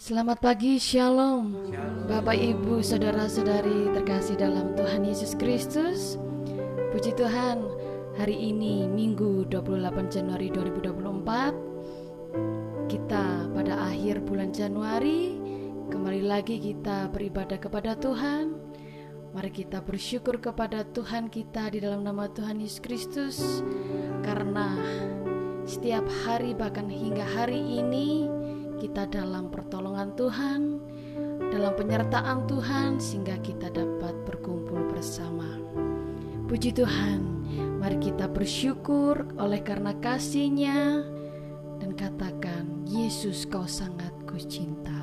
Selamat pagi, Shalom. Bapak, Ibu, saudara-saudari terkasih dalam Tuhan Yesus Kristus. Puji Tuhan, hari ini Minggu 28 Januari 2024 kita pada akhir bulan Januari kembali lagi kita beribadah kepada Tuhan. Mari kita bersyukur kepada Tuhan kita di dalam nama Tuhan Yesus Kristus karena setiap hari bahkan hingga hari ini kita dalam pertolongan Tuhan, dalam penyertaan Tuhan sehingga kita dapat berkumpul bersama. Puji Tuhan, mari kita bersyukur oleh karena kasihnya dan katakan, Yesus kau sangat kucinta.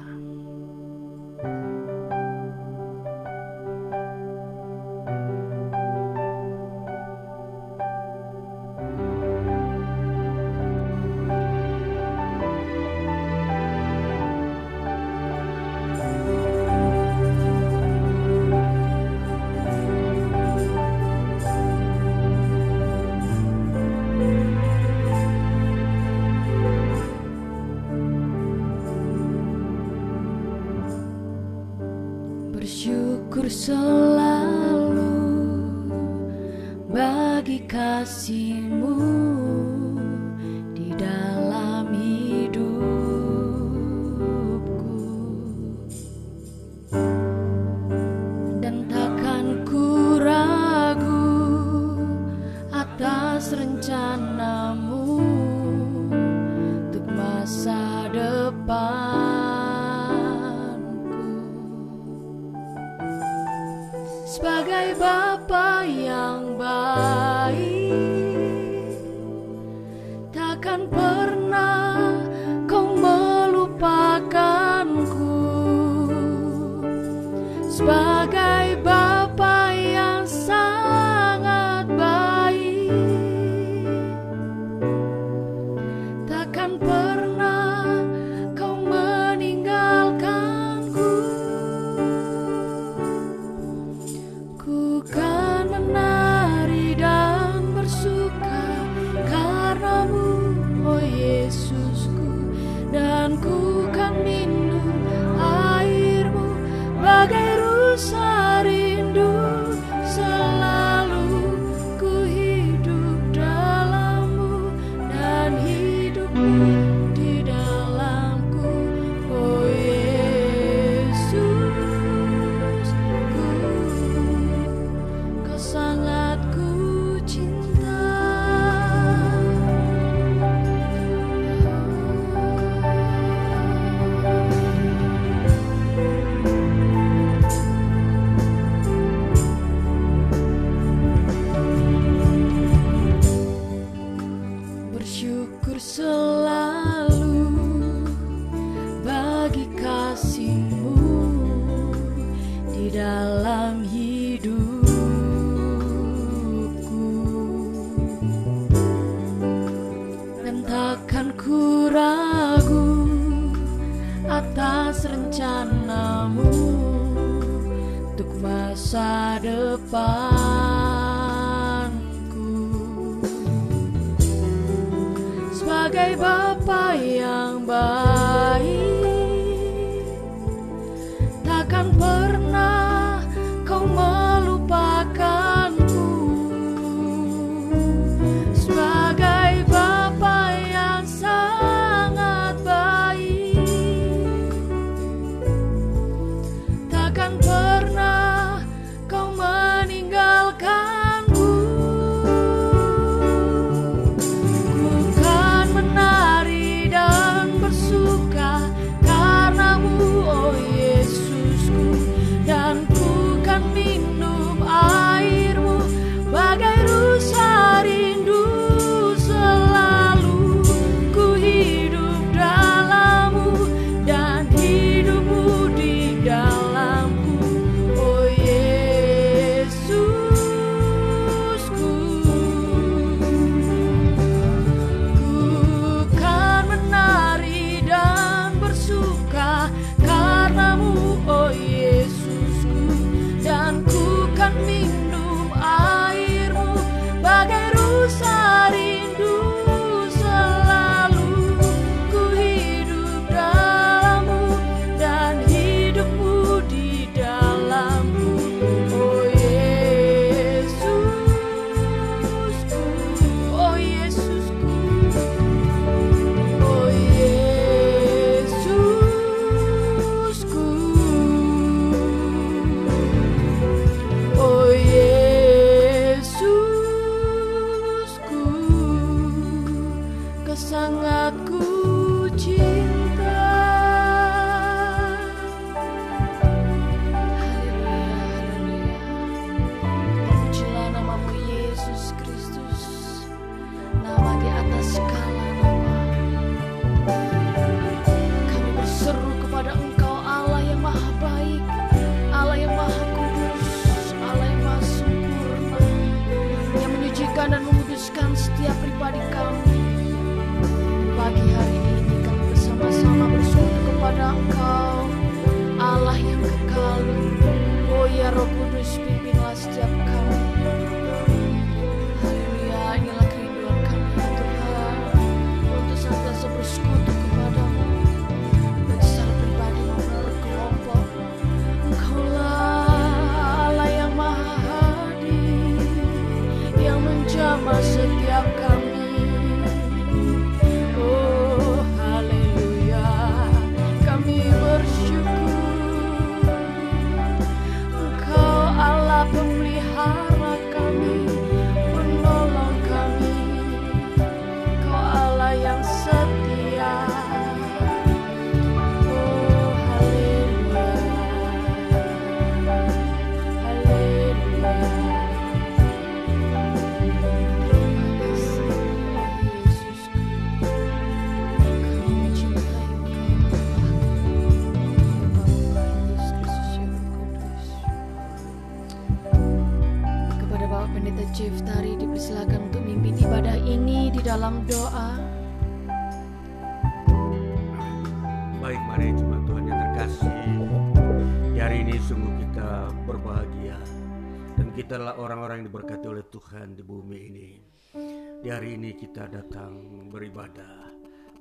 Di hari ini kita datang beribadah.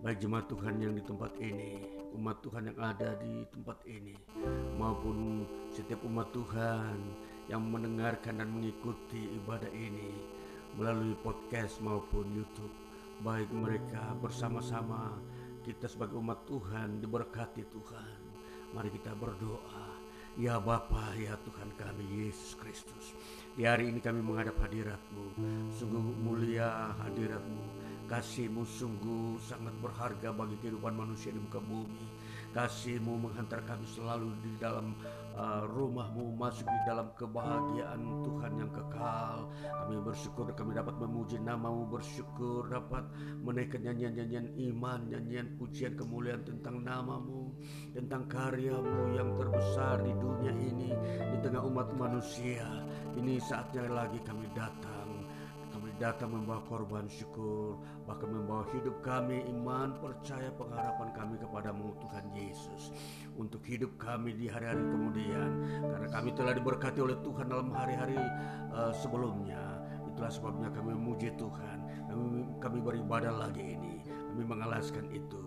Baik jemaat Tuhan yang di tempat ini, umat Tuhan yang ada di tempat ini, maupun setiap umat Tuhan yang mendengarkan dan mengikuti ibadah ini melalui podcast maupun YouTube. Baik mereka bersama-sama kita sebagai umat Tuhan diberkati Tuhan. Mari kita berdoa. Ya Bapa, ya Tuhan kami Yesus Kristus. Di hari ini kami menghadap hadiratmu. Sungguh mulia hadiratmu. Kasihmu sungguh sangat berharga bagi kehidupan manusia di muka bumi. Kasihmu menghantar kami selalu di dalam uh, rumahmu masuk di dalam kebahagiaan Tuhan yang kekal. Kami bersyukur kami dapat memuji namamu, bersyukur dapat menaikkan nyanyian-nyanyian iman, nyanyian pujian kemuliaan tentang namamu, tentang karyamu yang terbesar di dunia ini, di tengah umat manusia. Ini saatnya lagi kami datang. Kami datang membawa korban syukur, bahkan membawa hidup kami, iman, percaya, pengharapan kami kepadamu Tuhan Yesus. Untuk hidup kami di hari-hari kemudian, karena kami telah diberkati oleh Tuhan dalam hari-hari uh, sebelumnya. Itulah sebabnya kami memuji Tuhan, kami, kami beribadah lagi ini, kami mengalaskan itu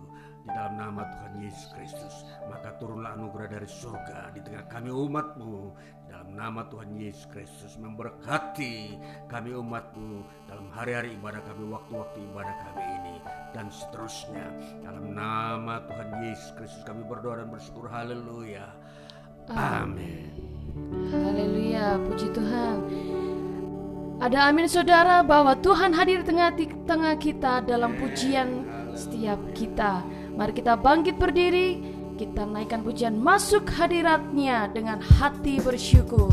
di dalam nama Tuhan Yesus Kristus. Maka turunlah anugerah dari surga di tengah kami umatmu. Di dalam nama Tuhan Yesus Kristus memberkati kami umatmu dalam hari-hari ibadah kami, waktu-waktu ibadah kami ini. Dan seterusnya dalam nama Tuhan Yesus Kristus kami berdoa dan bersyukur. Haleluya. Amin. Haleluya, puji Tuhan. Ada amin saudara bahwa Tuhan hadir di tengah tengah kita dalam pujian setiap kita. Mari kita bangkit berdiri, kita naikkan pujian masuk hadiratnya dengan hati bersyukur.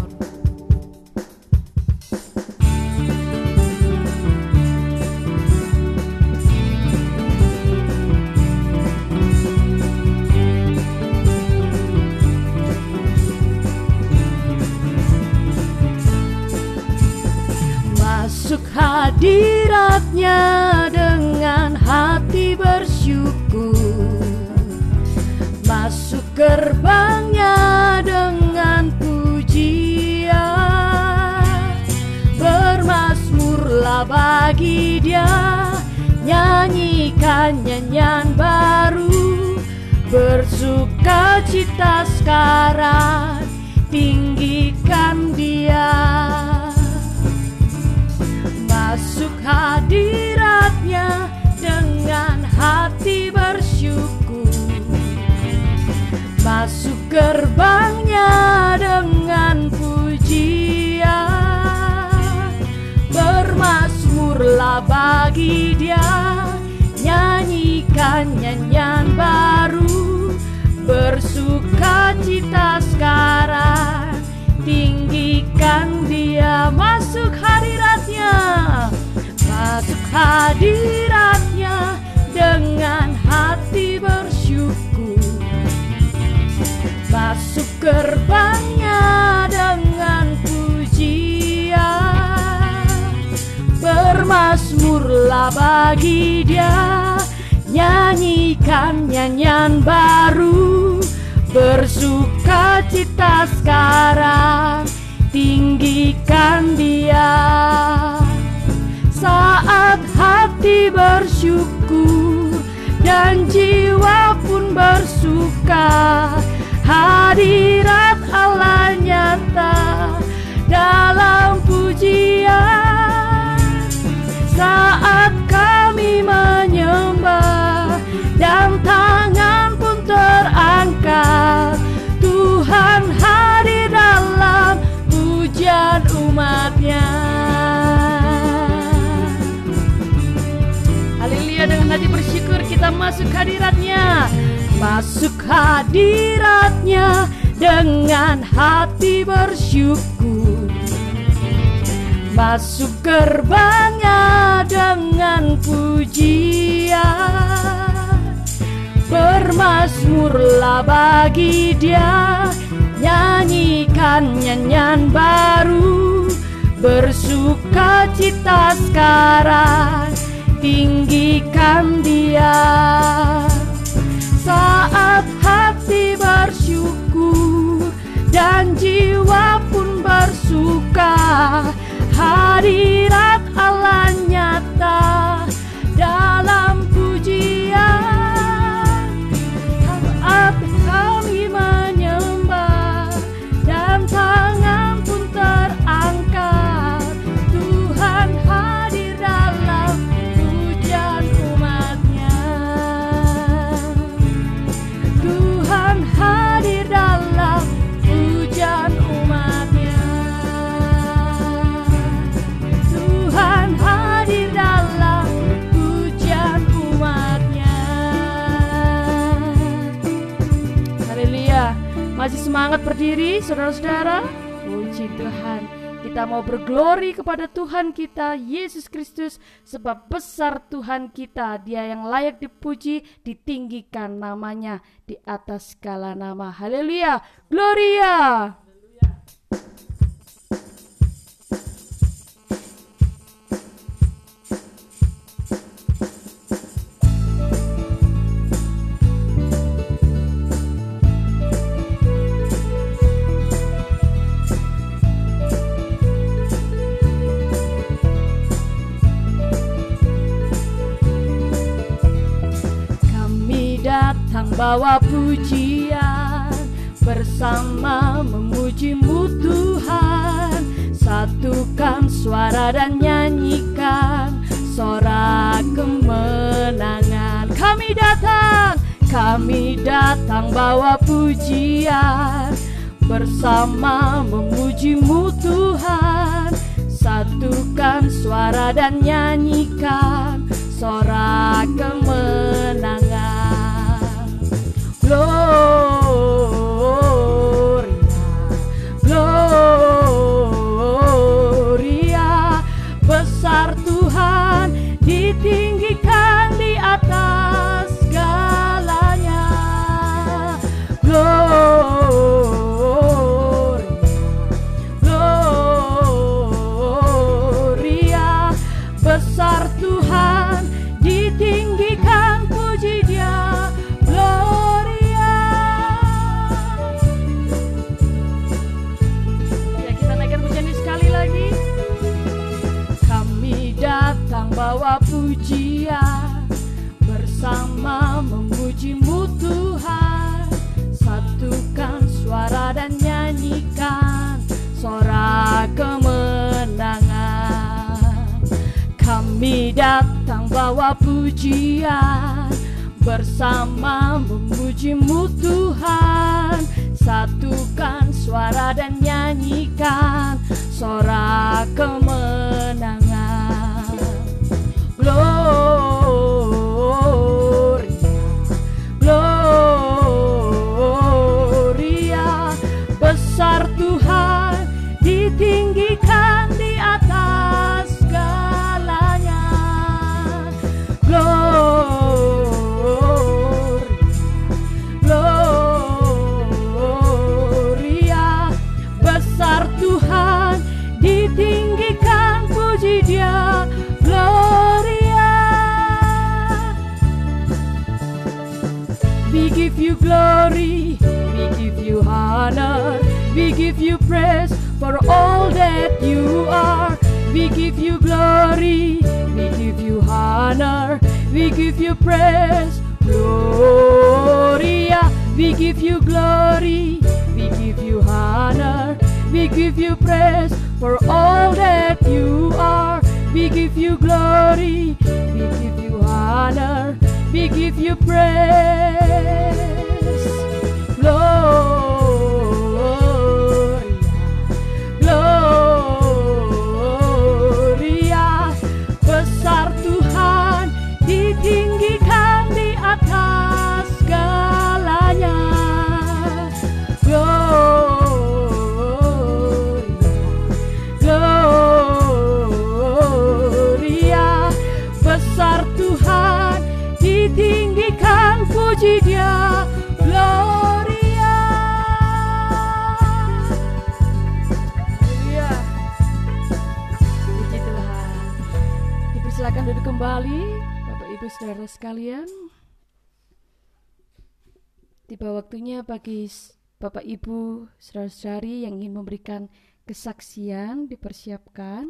Hadiratnya gerbangnya dengan pujian. Bermasmurlah bagi dia Nyanyikan nyanyian baru. Bersuka cita sekarang Tinggikan dia. Masuk hadiratnya Masuk gerbangnya dengan pujian. Bermasmurlah bagi dia Nyanyikan nyanyian baru. Bersuka cita sekarang Tinggikan dia. Masuk hadiratnya Masuk hadiratnya dengan hati bersyukur Masuk gerbangnya dengan pujian. Bermasmurlah bagi dia. Nyanyikan nyanyian baru. Bersuka cita sekarang. Tinggikan umatnya. Haleluya dengan hati bersyukur kita masuk hadiratnya. Masuk hadiratnya dengan hati bersyukur. Masuk gerbangnya dengan pujian. Bermasmurlah bagi dia. Nyanyikan nyanyian baru Bersuka cita sekarang Tinggikan dia. Saat hati bersyukur Dan jiwa pun bersuka Hadirat Allah nyata Masih semangat berdiri saudara-saudara. Puji Tuhan. Kita mau berglori kepada Tuhan kita Yesus Kristus sebab besar Tuhan kita. Dia yang layak dipuji ditinggikan namanya di atas segala nama. Haleluya. Gloria datang bawa pujian Bersama memujimu Tuhan. Satukan suara dan nyanyikan Sorak kemenangan. Kami datang Kami datang bawa pujian Bersama memujimu Tuhan. Satukan suara dan nyanyikan Sorak kemenangan Gloria datang bawa pujian. Bersama memujimu Tuhan. Satukan suara dan nyanyikan Sorak kemenangan. Gloria we give you praise for all that you are. We give you glory, we give you honor, we give you praise. Gloria, we give you glory, we give you honor, we give you praise for all that you are. We give you glory, we give you honor, we give you praise. Tiba waktunya bagi Bapak Ibu Saudara-saudari yang ingin memberikan kesaksian dipersiapkan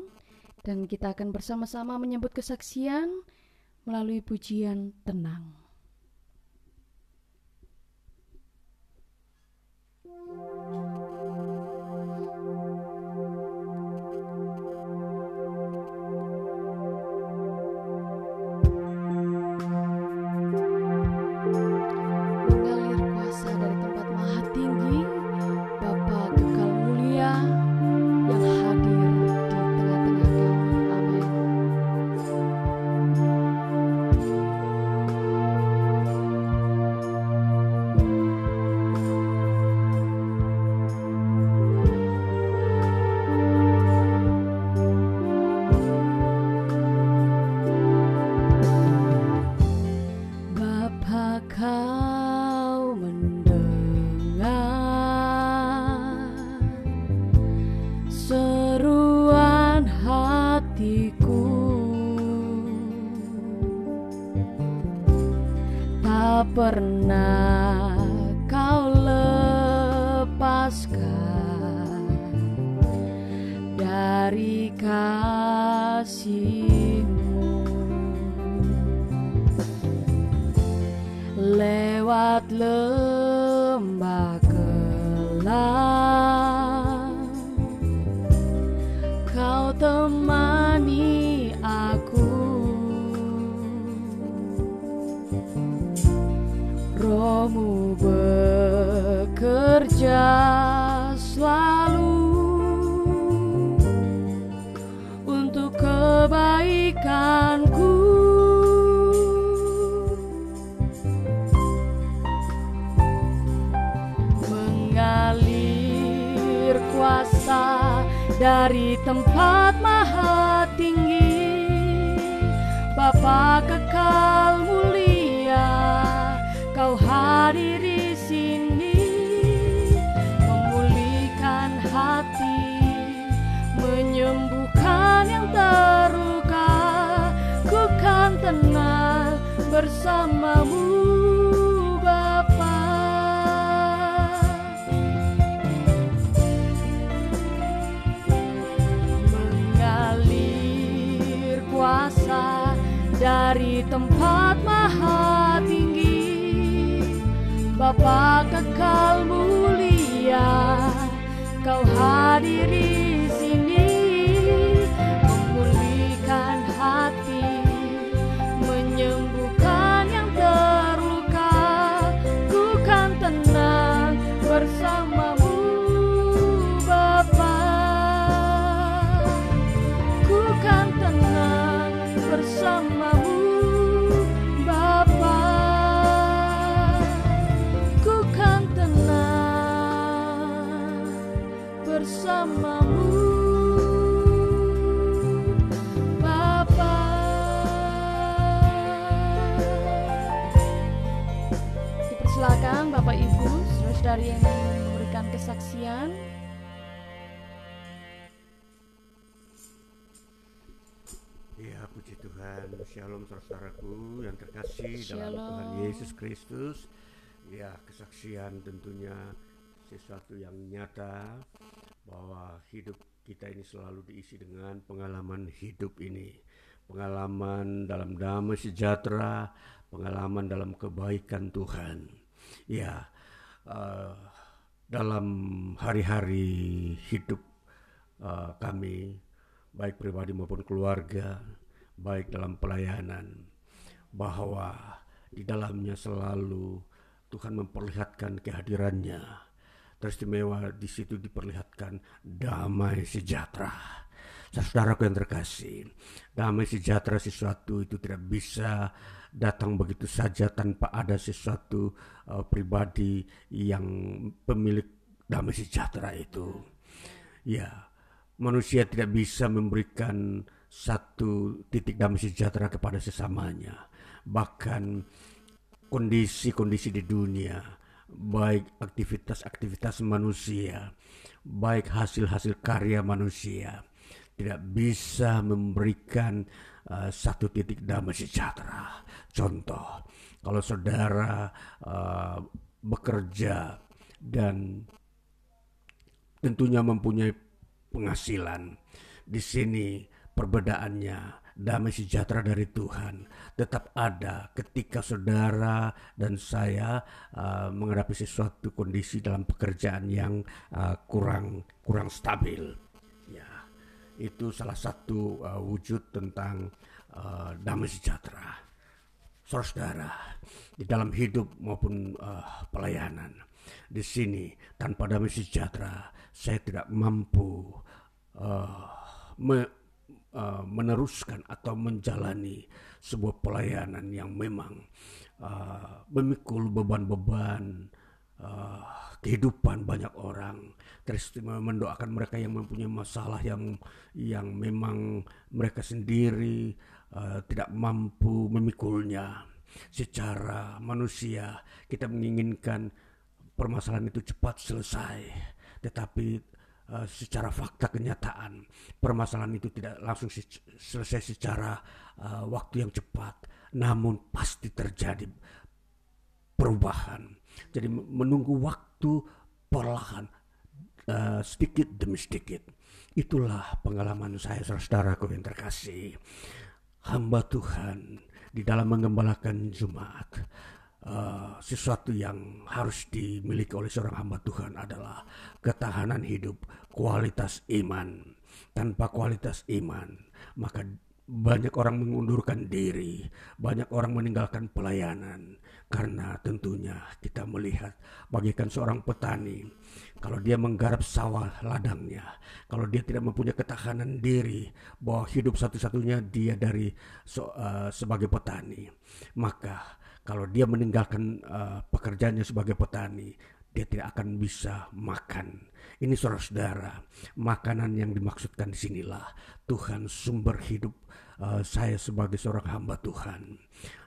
dan kita akan bersama-sama menyambut kesaksian melalui pujian tenang. mengalir bersamamu Bapa. Mengalir kuasa dari tempat maha tinggi Bapa kekal mulia kau hadir kesaksian Ya puji Tuhan, Shalom saudaraku yang terkasih dalam Shalom. Tuhan Yesus Kristus. Ya, kesaksian tentunya sesuatu yang nyata bahwa hidup kita ini selalu diisi dengan pengalaman hidup ini. Pengalaman dalam damai sejahtera, pengalaman dalam kebaikan Tuhan. Ya, uh, dalam hari-hari hidup uh, kami, baik pribadi maupun keluarga, baik dalam pelayanan, bahwa di dalamnya selalu Tuhan memperlihatkan kehadirannya. Teristimewa di situ diperlihatkan damai sejahtera. Saudaraku yang terkasih, damai sejahtera sesuatu itu tidak bisa datang begitu saja tanpa ada sesuatu uh, pribadi yang pemilik damai sejahtera itu. Ya, manusia tidak bisa memberikan satu titik damai sejahtera kepada sesamanya. Bahkan kondisi-kondisi di dunia, baik aktivitas-aktivitas manusia, baik hasil-hasil karya manusia, tidak bisa memberikan uh, satu titik damai sejahtera. Contoh, kalau saudara uh, bekerja dan tentunya mempunyai penghasilan, di sini perbedaannya damai sejahtera dari Tuhan tetap ada ketika saudara dan saya uh, menghadapi sesuatu kondisi dalam pekerjaan yang uh, kurang kurang stabil. Itu salah satu uh, wujud tentang uh, damai sejahtera. Saudara, di dalam hidup maupun uh, pelayanan di sini tanpa damai sejahtera saya tidak mampu uh, me uh, meneruskan atau menjalani sebuah pelayanan yang memang uh, memikul beban-beban uh, kehidupan banyak orang. Terus mendoakan mereka yang mempunyai masalah yang yang memang mereka sendiri uh, tidak mampu memikulnya. Secara manusia kita menginginkan permasalahan itu cepat selesai. Tetapi Uh, secara fakta kenyataan permasalahan itu tidak langsung selesai secara uh, waktu yang cepat. Namun pasti terjadi perubahan jadi menunggu waktu perlahan uh, sedikit demi sedikit. Itulah pengalaman saya saudaraku yang terkasih. Hamba Tuhan di dalam mengembalakan Jumat uh, sesuatu yang harus dimiliki oleh seorang hamba Tuhan adalah ketahanan hidup, kualitas iman. Tanpa kualitas iman, maka banyak orang mengundurkan diri, banyak orang meninggalkan pelayanan, karena tentunya kita melihat bagikan seorang petani, kalau dia menggarap sawah ladangnya, kalau dia tidak mempunyai ketahanan diri bahwa hidup satu-satunya dia dari so, uh, sebagai petani, maka kalau dia meninggalkan uh, pekerjaannya sebagai petani, dia tidak akan bisa makan. Ini saudara-saudara, makanan yang dimaksudkan di sinilah Tuhan sumber hidup uh, saya sebagai seorang hamba Tuhan.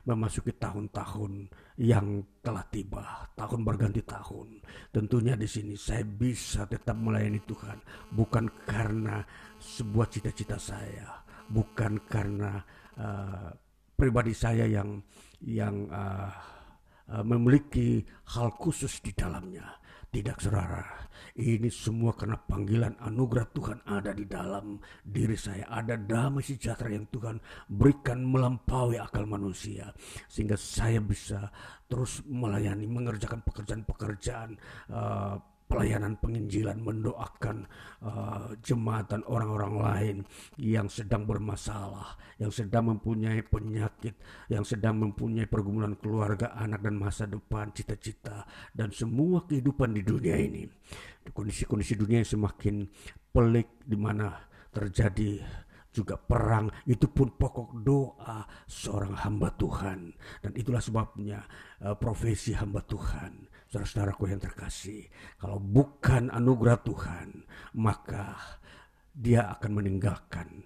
Memasuki tahun-tahun yang telah tiba, tahun berganti tahun. Tentunya di sini saya bisa tetap melayani Tuhan bukan karena sebuah cita-cita saya, bukan karena uh, pribadi saya yang yang uh, memiliki hal khusus di dalamnya. Tidak saudara, ini semua karena panggilan anugerah Tuhan ada di dalam diri saya. Ada damai sejahtera yang Tuhan berikan melampaui akal manusia. Sehingga saya bisa terus melayani, mengerjakan pekerjaan-pekerjaan uh, pelayanan penginjilan mendoakan uh, jemaat dan orang-orang lain yang sedang bermasalah, yang sedang mempunyai penyakit, yang sedang mempunyai pergumulan keluarga, anak dan masa depan, cita-cita dan semua kehidupan di dunia ini. Kondisi-kondisi dunia yang semakin pelik di mana terjadi juga perang itu pun pokok doa seorang hamba Tuhan dan itulah sebabnya uh, profesi hamba Tuhan Saudara-saudaraku yang terkasih, kalau bukan anugerah Tuhan, maka dia akan meninggalkan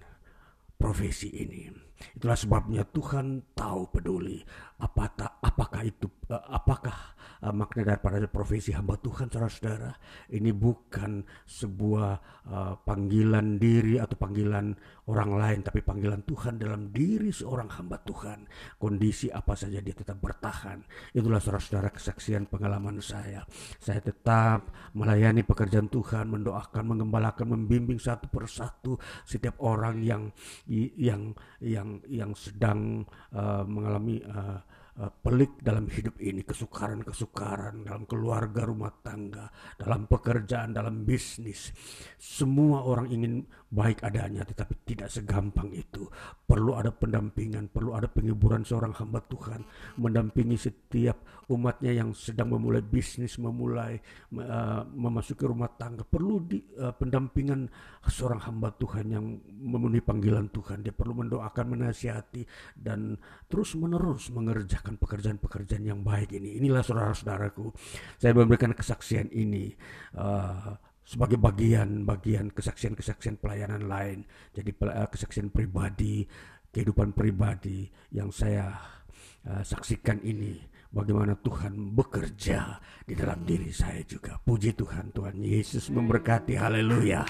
profesi ini. Itulah sebabnya Tuhan tahu peduli apakah apakah itu eh, apakah uh, makna daripada profesi hamba Tuhan saudara-saudara. Ini bukan sebuah uh, panggilan diri atau panggilan orang lain tapi panggilan Tuhan dalam diri seorang hamba Tuhan. Kondisi apa saja dia tetap bertahan. Itulah saudara-saudara kesaksian pengalaman saya. Saya tetap melayani pekerjaan Tuhan, mendoakan, mengembalakan, membimbing satu persatu setiap orang yang yang yang yang sedang uh, mengalami uh, uh, pelik dalam hidup ini, kesukaran-kesukaran dalam keluarga, rumah tangga, dalam pekerjaan, dalam bisnis. Semua orang ingin baik adanya, tetapi tidak segampang itu. Perlu ada pendampingan, perlu ada penghiburan seorang hamba Tuhan, mendampingi setiap umatnya yang sedang memulai bisnis, memulai uh, memasuki rumah tangga. Perlu di, uh, pendampingan seorang hamba Tuhan yang memenuhi panggilan Tuhan. Dia perlu mendoakan, menasihati, dan terus menerus mengerjakan pekerjaan-pekerjaan yang baik ini. Inilah saudara-saudaraku, saya memberikan kesaksian ini. Uh, sebagai bagian-bagian kesaksian-kesaksian pelayanan lain. Jadi eh, kesaksian pribadi, kehidupan pribadi yang saya uh, saksikan ini bagaimana Tuhan bekerja di dalam diri saya juga. Puji Tuhan, Tuhan Yesus memberkati. Haleluya.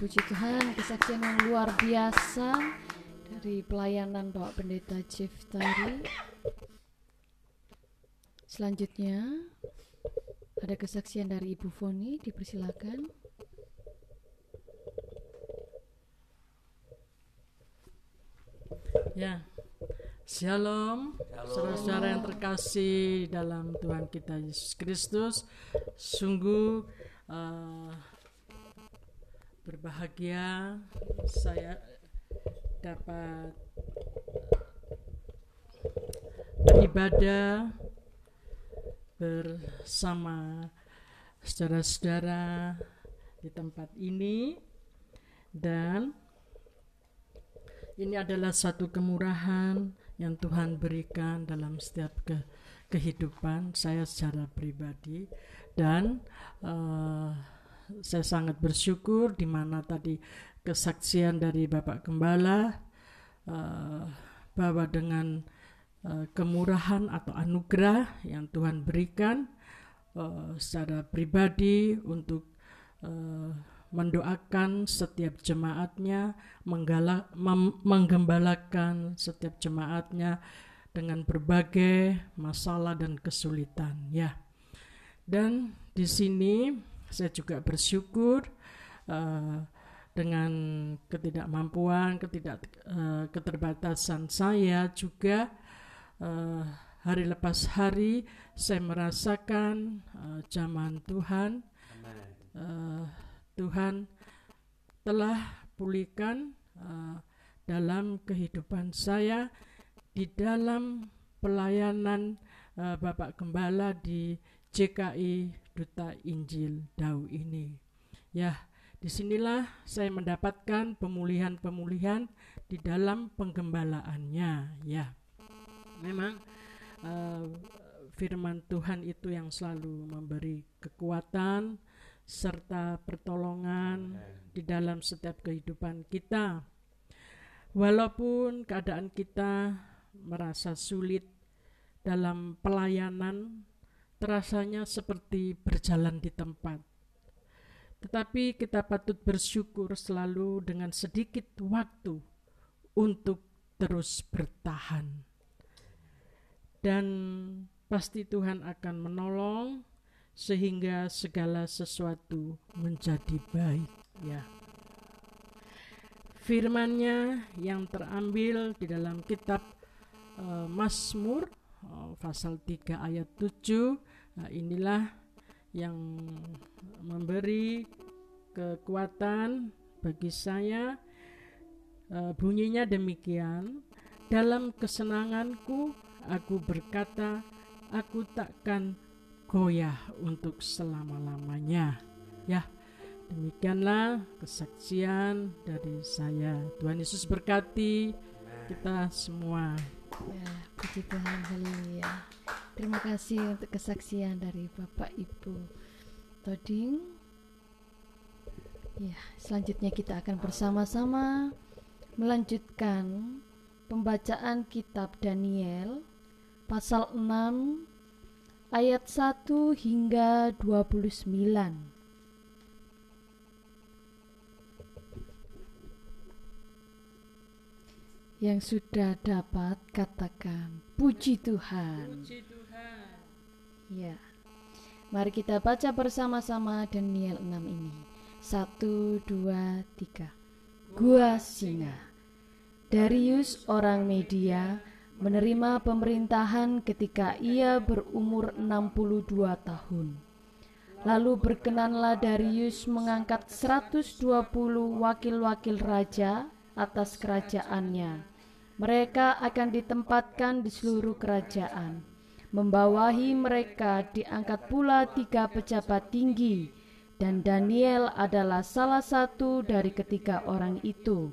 Puji Tuhan, kesaksian yang luar biasa dari pelayanan Bapak Pendeta Jeff tadi. Selanjutnya ada kesaksian dari Ibu Foni, dipersilakan. Ya, Shalom, saudara-saudara yang terkasih dalam Tuhan kita Yesus Kristus. Sungguh uh, berbahagia saya dapat beribadah bersama saudara-saudara di tempat ini. Dan ini adalah satu kemurahan yang Tuhan berikan dalam setiap ke kehidupan saya secara pribadi. Dan uh, saya sangat bersyukur di mana tadi kesaksian dari Bapak Gembala uh, bahwa dengan Eh, kemurahan atau anugerah yang Tuhan berikan uh, secara pribadi untuk uh, mendoakan setiap jemaatnya, menggembalakan setiap jemaatnya dengan berbagai masalah dan kesulitan ya. Dan di sini saya juga bersyukur uh, dengan ketidakmampuan, ketidak uh, keterbatasan saya juga uh, hari lepas hari saya merasakan uh, zaman Tuhan. Uh, Tuhan telah pulihkan uh, dalam kehidupan saya di dalam pelayanan uh, Bapak Gembala di CKI Duta Injil Dau ini. Ya, di sinilah saya mendapatkan pemulihan-pemulihan di dalam penggembalaannya. Ya memang uh, firman Tuhan itu yang selalu memberi kekuatan serta pertolongan di dalam setiap kehidupan kita. Walaupun keadaan kita merasa sulit dalam pelayanan, terasanya seperti berjalan di tempat. Tetapi kita patut bersyukur selalu dengan sedikit waktu untuk terus bertahan dan pasti Tuhan akan menolong sehingga segala sesuatu menjadi baik ya. Firmannya yang terambil di dalam kitab uh, Mazmur uh, pasal 3 ayat 7 nah inilah yang memberi kekuatan bagi saya. Uh, bunyinya demikian dalam kesenanganku Aku berkata, aku takkan goyah untuk selama-lamanya. Ya, demikianlah kesaksian dari saya. Tuhan Yesus berkati kita semua. Ya, puji Tuhan, haleluya. Terima kasih untuk kesaksian dari Bapak Ibu Toding. Ya, selanjutnya kita akan bersama-sama melanjutkan pembacaan kitab Daniel pasal 6 ayat 1 hingga 29. Yang sudah dapat katakan puji Tuhan. Puji Tuhan. Ya. Mari kita baca bersama-sama Daniel 6 ini. 1 2 3. Gua Singa. Darius orang Media menerima pemerintahan ketika ia berumur 62 tahun. Lalu berkenanlah Darius mengangkat 120 wakil-wakil raja atas kerajaannya mereka akan ditempatkan di seluruh kerajaan. Membawahi mereka diangkat pula tiga pejabat tinggi, dan Daniel adalah salah satu dari ketiga orang itu.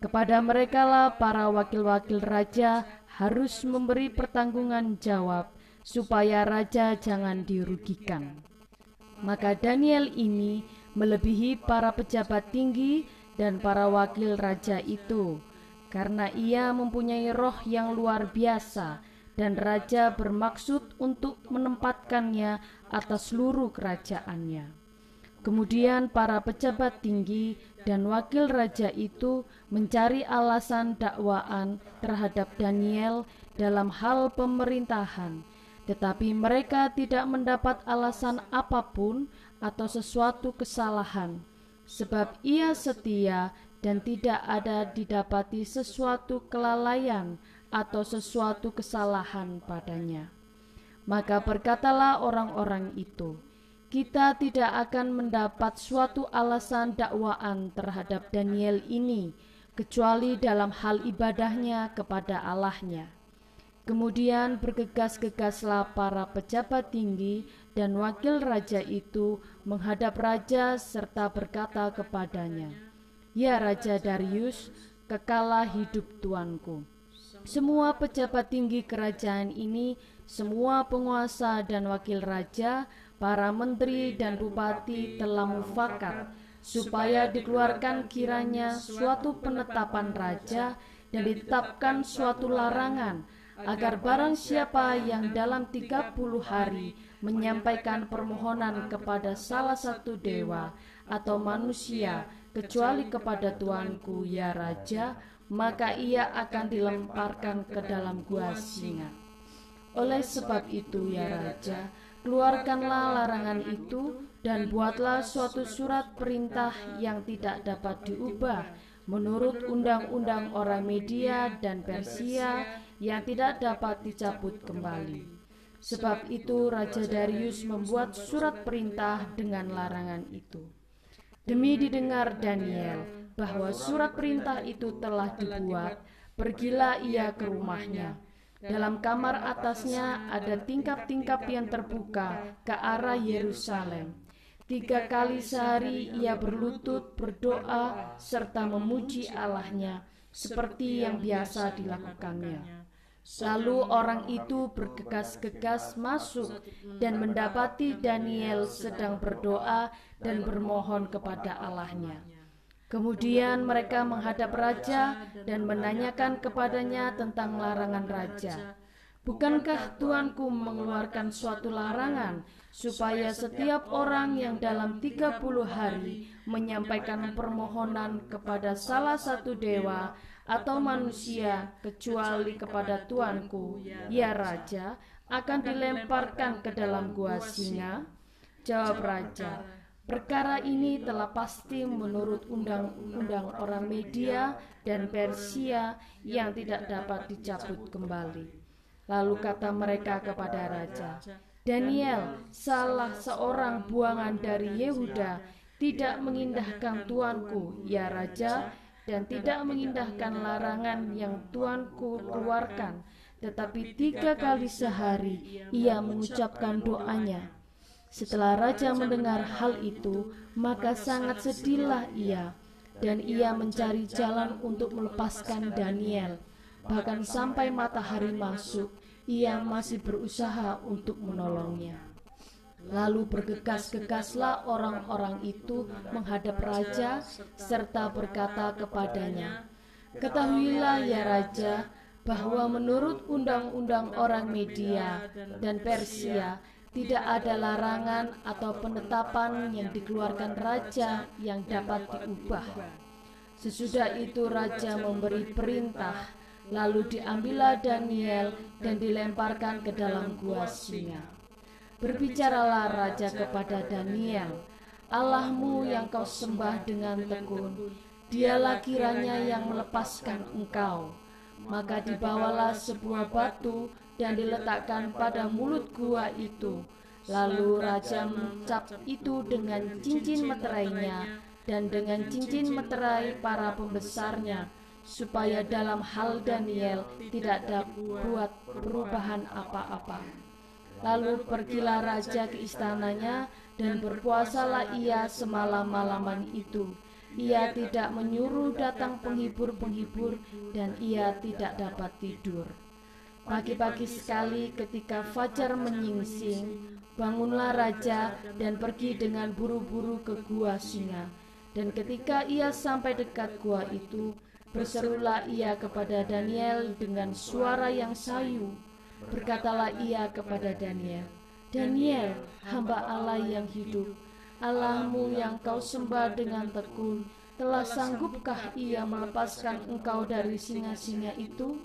Kepada merekalah para wakil-wakil raja harus memberi pertanggungan jawab, supaya raja jangan dirugikan. Maka Daniel ini melebihi para pejabat tinggi dan para wakil raja itu karena ia mempunyai roh yang luar biasa dan raja bermaksud untuk menempatkannya atas seluruh kerajaannya. Kemudian para pejabat tinggi dan wakil raja itu mencari alasan dakwaan terhadap Daniel dalam hal pemerintahan, tetapi mereka tidak mendapat alasan apa pun atau sesuatu kesalahan, sebab ia setia dan tidak ada didapati sesuatu kelalaian atau sesuatu kesalahan padanya. Maka berkatalah orang-orang itu, kita tidak akan mendapat suatu alasan dakwaan terhadap Daniel ini, kecuali dalam hal ibadahnya kepada Allahnya. Kemudian bergegas-gegaslah para pejabat tinggi dan wakil raja itu menghadap raja serta berkata kepadanya, Ya Raja Darius, kekalah hidup tuanku. Semua pejabat tinggi kerajaan ini, semua penguasa dan wakil raja, para menteri dan bupati telah mufakat supaya dikeluarkan kiranya suatu penetapan raja dan ditetapkan suatu larangan agar barang siapa yang dalam 30 hari menyampaikan permohonan kepada salah satu dewa atau manusia kecuali kepada tuanku ya raja maka ia akan dilemparkan ke dalam gua singa. Oleh sebab itu ya raja keluarkanlah larangan itu dan buatlah suatu surat perintah yang tidak dapat diubah menurut undang-undang orang Media dan Persia yang tidak dapat dicabut kembali. Sebab itu Raja Darius membuat surat perintah dengan larangan itu. Demi didengar Daniel bahwa surat perintah itu telah dibuat, pergilah ia ke rumahnya. Dalam kamar atasnya ada tingkap-tingkap yang terbuka ke arah Yerusalem. Tiga kali sehari ia berlutut, berdoa, serta memuji Allahnya, seperti yang biasa dilakukannya. Lalu orang itu bergegas-gegas masuk dan mendapati Daniel sedang berdoa dan bermohon kepada Allahnya. Kemudian mereka menghadap raja dan menanyakan kepadanya tentang larangan raja. Bukankah tuanku mengeluarkan suatu larangan supaya setiap orang yang dalam 30 hari menyampaikan permohonan kepada salah satu dewa atau manusia kecuali kepada tuanku, ya raja, akan dilemparkan ke dalam gua singa? Jawab raja, perkara ini telah pasti menurut undang-undang orang Media dan Persia yang tidak dapat dicabut kembali. Lalu kata mereka kepada raja, Daniel, salah seorang buangan dari Yehuda, tidak mengindahkan tuanku, ya raja, dan tidak mengindahkan larangan yang tuanku keluarkan, tetapi tiga kali sehari ia mengucapkan doanya. Setelah raja mendengar hal itu, maka sangat sedihlah ia, dan ia mencari jalan untuk melepaskan Daniel. Bahkan sampai matahari masuk, ia masih berusaha untuk menolongnya. Lalu bergegas-gegaslah orang-orang itu menghadap raja serta berkata kepadanya, Ketahuilah ya raja, bahwa menurut undang-undang orang Media dan Persia tidak ada larangan atau penetapan yang dikeluarkan raja yang dapat diubah. Sesudah itu raja memberi perintah, lalu diambillah Daniel dan dilemparkan ke dalam gua singa. Berbicaralah raja kepada Daniel, Allahmu yang kau sembah dengan tekun, dialah kiranya yang melepaskan engkau maka dibawalah sebuah batu dan diletakkan pada mulut gua itu. Lalu raja mencap itu dengan cincin meterainya dan dengan cincin meterai para pembesarnya, supaya dalam hal Daniel tidak dapat perubahan apa-apa. Lalu pergilah raja ke istananya dan berpuasalah ia semalam-malaman itu ia tidak menyuruh datang penghibur-penghibur dan ia tidak dapat tidur. Pagi-pagi sekali ketika fajar menyingsing, bangunlah raja dan pergi dengan buru-buru ke gua singa. Dan ketika ia sampai dekat gua itu, berserulah ia kepada Daniel dengan suara yang sayu. Berkatalah ia kepada Daniel, Daniel, hamba Allah yang hidup, Allahmu yang kau sembah dengan tekun, telah sanggupkah ia melepaskan engkau dari singa-singa itu?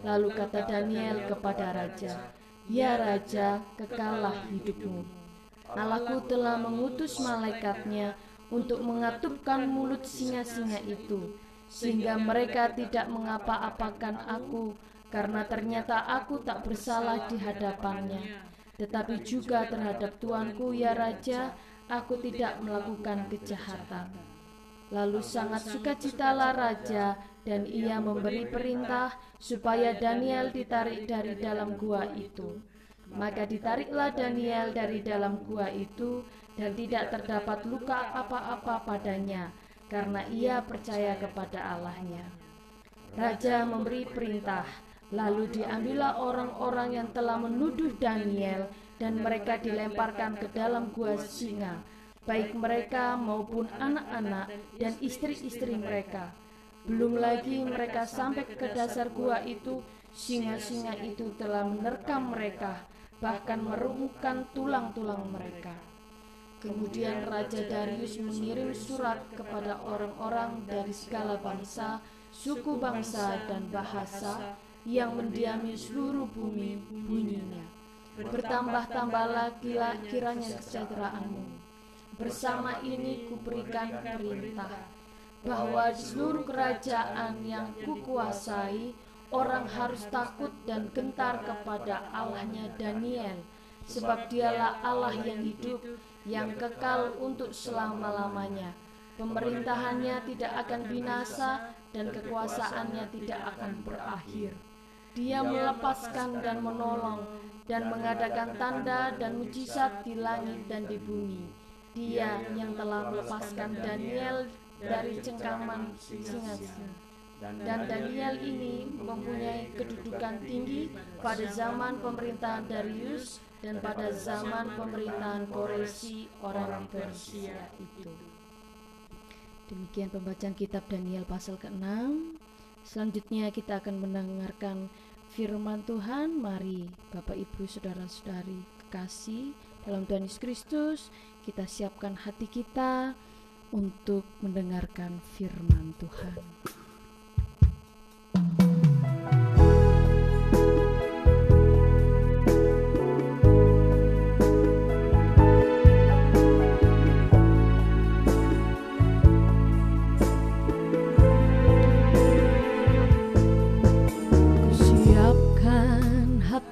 Lalu kata Daniel kepada raja, Ya raja, kekalah hidupmu. Allahku telah mengutus malaikatnya untuk mengatupkan mulut singa-singa itu, sehingga mereka tidak mengapa-apakan aku, karena ternyata aku tak bersalah di hadapannya. Tetapi juga terhadap tuanku ya raja, aku tidak melakukan kejahatan. Lalu sangat sukacitalah raja dan ia memberi perintah supaya Daniel ditarik dari dalam gua itu. Maka ditariklah Daniel dari dalam gua itu dan tidak terdapat luka apa-apa padanya karena ia percaya kepada Allahnya. Raja memberi perintah, lalu diambillah orang-orang yang telah menuduh Daniel dan mereka dilemparkan ke dalam gua singa, baik mereka maupun anak-anak dan istri-istri mereka. Belum lagi mereka sampai ke dasar gua itu, singa-singa itu telah menerkam mereka, bahkan merumukkan tulang-tulang mereka. Kemudian Raja Darius mengirim surat kepada orang-orang dari segala bangsa, suku bangsa, dan bahasa yang mendiami seluruh bumi bunyinya bertambah-tambahlah kira kiranya kesejahteraanmu. Bersama ini kuberikan perintah bahwa di seluruh kerajaan yang kukuasai orang harus takut dan gentar kepada Allahnya Daniel sebab dialah Allah yang hidup yang kekal untuk selama-lamanya pemerintahannya tidak akan binasa dan kekuasaannya tidak akan berakhir dia melepaskan dan menolong dan mengadakan tanda dan mujizat di langit dan di bumi. Dia yang telah melepaskan Daniel dari cengkaman singa-singa. Dan Daniel ini mempunyai kedudukan tinggi pada zaman pemerintahan Darius dan pada zaman pemerintahan Koresi orang Persia itu. Demikian pembacaan kitab Daniel pasal ke-6. Selanjutnya kita akan mendengarkan firman Tuhan, mari Bapak Ibu Saudara-saudari kekasih dalam Tuhan Yesus Kristus, kita siapkan hati kita untuk mendengarkan firman Tuhan.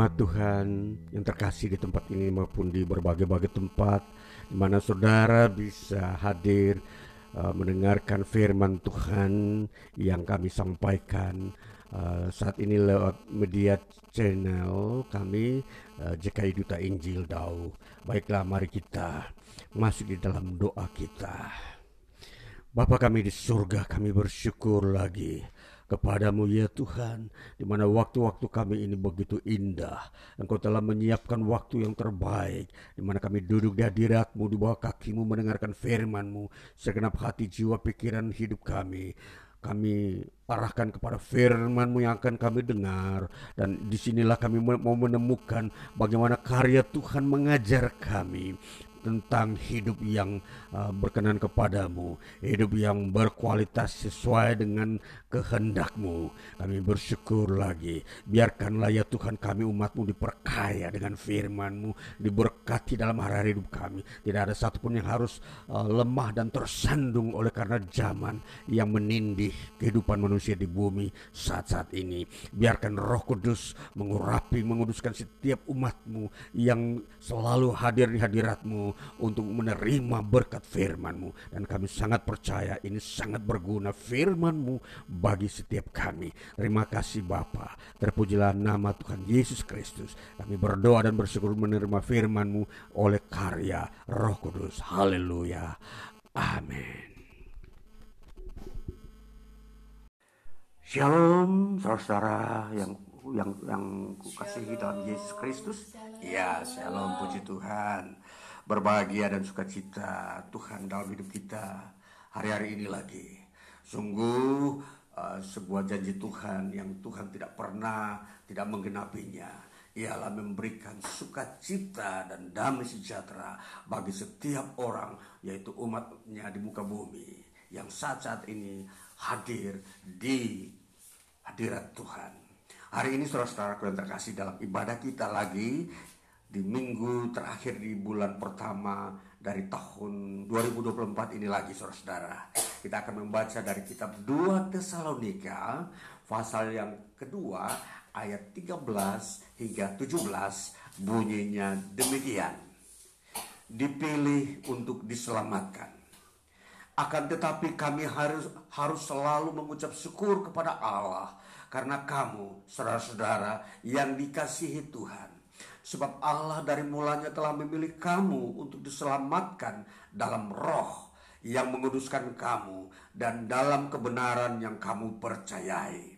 jemaat Tuhan yang terkasih di tempat ini maupun di berbagai-bagai tempat di mana saudara bisa hadir uh, mendengarkan firman Tuhan yang kami sampaikan uh, saat ini lewat media channel kami uh, JKI Duta Injil Dau. Baiklah mari kita masuk di dalam doa kita. Bapa kami di surga kami bersyukur lagi kepadamu ya Tuhan di mana waktu-waktu kami ini begitu indah. Engkau telah menyiapkan waktu yang terbaik di mana kami duduk di hadiratmu di bawah kakimu mendengarkan firmanmu. Segenap hati jiwa pikiran hidup kami kami arahkan kepada firman-Mu yang akan kami dengar. Dan di sinilah kami mau menemukan bagaimana karya Tuhan mengajar kami tentang hidup yang berkenan kepadamu, hidup yang berkualitas sesuai dengan kehendakmu. Kami bersyukur lagi, biarkanlah ya Tuhan kami umatmu diperkaya dengan firmanmu, diberkati dalam hari hidup kami. Tidak ada satupun yang harus uh, lemah dan tersandung oleh karena zaman yang menindih kehidupan manusia di bumi saat-saat ini. Biarkan roh kudus mengurapi, menguduskan setiap umatmu yang selalu hadir di hadiratmu untuk menerima berkat firman-Mu dan kami sangat percaya ini sangat berguna firman-Mu bagi setiap kami. Terima kasih Bapa. Terpujilah nama Tuhan Yesus Kristus. Kami berdoa dan bersyukur menerima firman-Mu oleh karya Roh Kudus. Haleluya. Amin. Shalom saudara yang yang yang kukasihi dalam Yesus Kristus. Ya, shalom puji Tuhan. Berbahagia dan sukacita Tuhan dalam hidup kita hari-hari ini lagi. Sungguh uh, sebuah janji Tuhan yang Tuhan tidak pernah tidak menggenapinya. Ialah memberikan sukacita dan damai sejahtera bagi setiap orang yaitu umatnya di muka bumi yang saat-saat ini hadir di hadirat Tuhan. Hari ini saudara-saudara yang terkasih dalam ibadah kita lagi di minggu terakhir di bulan pertama dari tahun 2024 ini lagi saudara-saudara. Kita akan membaca dari kitab 2 Tesalonika pasal yang kedua ayat 13 hingga 17 bunyinya demikian. Dipilih untuk diselamatkan. Akan tetapi kami harus harus selalu mengucap syukur kepada Allah karena kamu saudara-saudara yang dikasihi Tuhan Sebab Allah dari mulanya telah memilih kamu untuk diselamatkan dalam roh yang menguduskan kamu dan dalam kebenaran yang kamu percayai.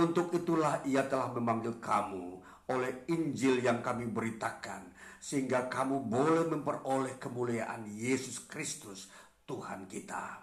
Untuk itulah ia telah memanggil kamu oleh Injil yang kami beritakan sehingga kamu boleh memperoleh kemuliaan Yesus Kristus Tuhan kita.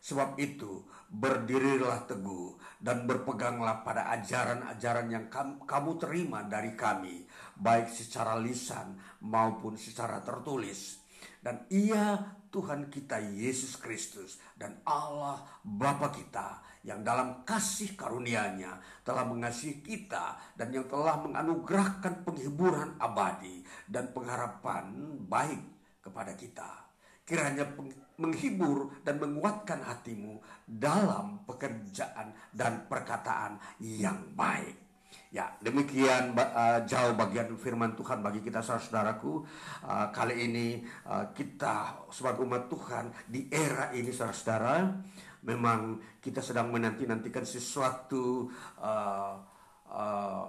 Sebab itu, berdirilah teguh dan berpeganglah pada ajaran-ajaran yang kamu terima dari kami, baik secara lisan maupun secara tertulis. Dan ia Tuhan kita Yesus Kristus dan Allah Bapa kita yang dalam kasih karunia-Nya telah mengasihi kita dan yang telah menganugerahkan penghiburan abadi dan pengharapan baik kepada kita. Kiranya menghibur dan menguatkan hatimu dalam pekerjaan dan perkataan yang baik. Ya, demikian uh, jauh bagian firman Tuhan bagi kita saudaraku. Uh, kali ini uh, kita sebagai umat Tuhan di era ini saudara-saudara, memang kita sedang menanti-nantikan sesuatu uh, uh,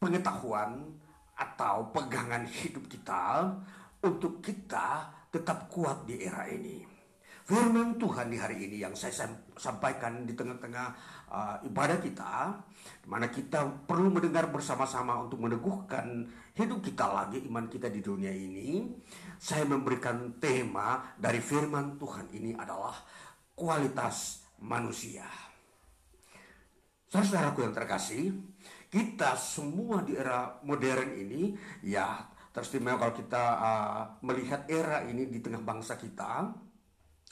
pengetahuan atau pegangan hidup kita untuk kita tetap kuat di era ini. Firman Tuhan di hari ini yang saya sampaikan di tengah-tengah uh, ibadah kita, mana kita perlu mendengar bersama-sama untuk meneguhkan hidup kita lagi, iman kita di dunia ini. Saya memberikan tema dari firman Tuhan ini adalah kualitas manusia. Saudara-saudaraku yang terkasih, kita semua di era modern ini ya Teristimewa kalau kita uh, melihat era ini di tengah bangsa kita,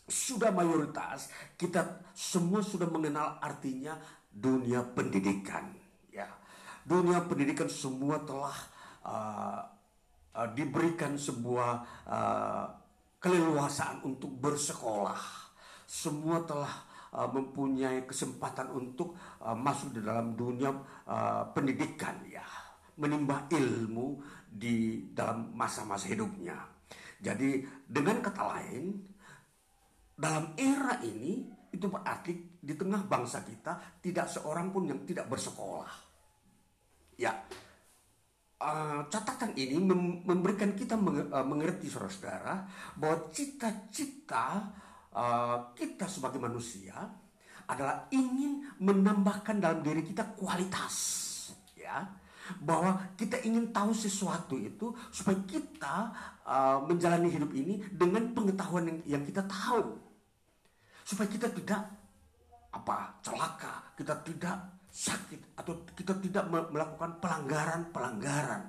sudah mayoritas kita semua sudah mengenal artinya dunia pendidikan. Ya, dunia pendidikan semua telah uh, uh, diberikan sebuah uh, keleluasaan untuk bersekolah. Semua telah mempunyai kesempatan untuk masuk di dalam dunia pendidikan ya menimba ilmu di dalam masa-masa hidupnya. Jadi dengan kata lain, dalam era ini itu berarti di tengah bangsa kita tidak seorang pun yang tidak bersekolah. Ya, uh, catatan ini mem memberikan kita meng uh, mengerti saudara-saudara bahwa cita-cita uh, kita sebagai manusia adalah ingin menambahkan dalam diri kita kualitas, ya bahwa kita ingin tahu sesuatu itu supaya kita uh, menjalani hidup ini dengan pengetahuan yang, yang kita tahu supaya kita tidak apa celaka kita tidak sakit atau kita tidak melakukan pelanggaran-pelanggaran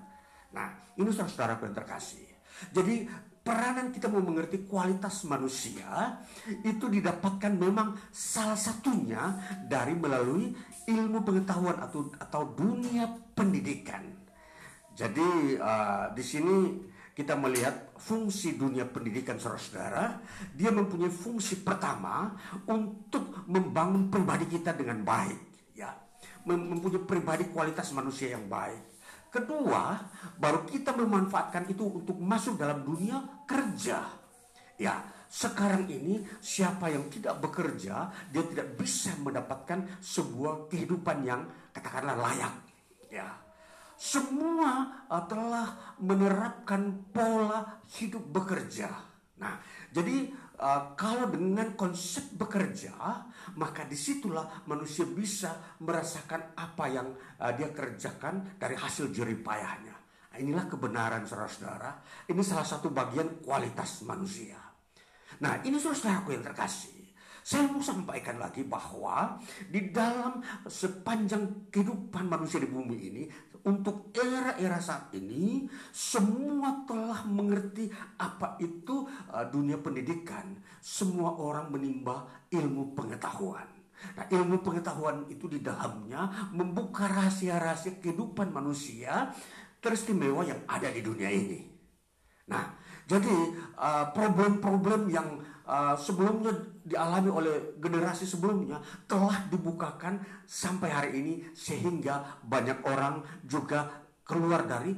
nah ini saudara-saudara yang terkasih jadi peranan kita mau mengerti kualitas manusia itu didapatkan memang salah satunya dari melalui ilmu pengetahuan atau atau dunia pendidikan. Jadi uh, di sini kita melihat fungsi dunia pendidikan saudara-saudara, dia mempunyai fungsi pertama untuk membangun pribadi kita dengan baik, ya, mempunyai pribadi kualitas manusia yang baik. Kedua, baru kita memanfaatkan itu untuk masuk dalam dunia kerja. Ya, sekarang ini siapa yang tidak bekerja, dia tidak bisa mendapatkan sebuah kehidupan yang katakanlah layak. Ya. Semua uh, telah menerapkan pola hidup bekerja. Nah, jadi uh, kalau dengan konsep bekerja, maka di situlah manusia bisa merasakan apa yang uh, dia kerjakan dari hasil jeripayahnya. Nah, inilah kebenaran saudara-saudara. Ini salah satu bagian kualitas manusia. Nah ini saudara-saudaraku yang terkasih. Saya mau sampaikan lagi bahwa di dalam sepanjang kehidupan manusia di bumi ini, untuk era-era saat ini, semua telah mengerti apa itu uh, dunia pendidikan. Semua orang menimba ilmu pengetahuan. Nah, ilmu pengetahuan itu di dalamnya membuka rahasia-rahasia kehidupan manusia teristimewa yang ada di dunia ini. Nah, jadi uh, problem-problem uh, yang uh, sebelumnya dialami oleh generasi sebelumnya telah dibukakan sampai hari ini sehingga banyak orang juga keluar dari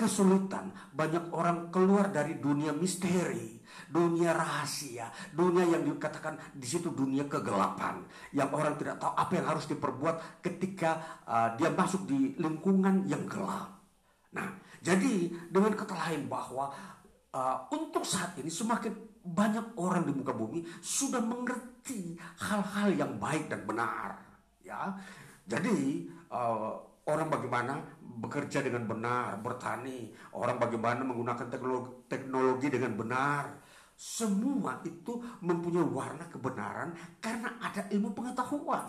kesulitan, banyak orang keluar dari dunia misteri, dunia rahasia, dunia yang dikatakan di situ dunia kegelapan, yang orang tidak tahu apa yang harus diperbuat ketika uh, dia masuk di lingkungan yang gelap. Nah, jadi dengan kata lain bahwa uh, untuk saat ini semakin banyak orang di muka bumi sudah mengerti hal-hal yang baik dan benar, ya. Jadi uh, orang bagaimana bekerja dengan benar, bertani, orang bagaimana menggunakan teknologi, teknologi dengan benar. Semua itu mempunyai warna kebenaran karena ada ilmu pengetahuan.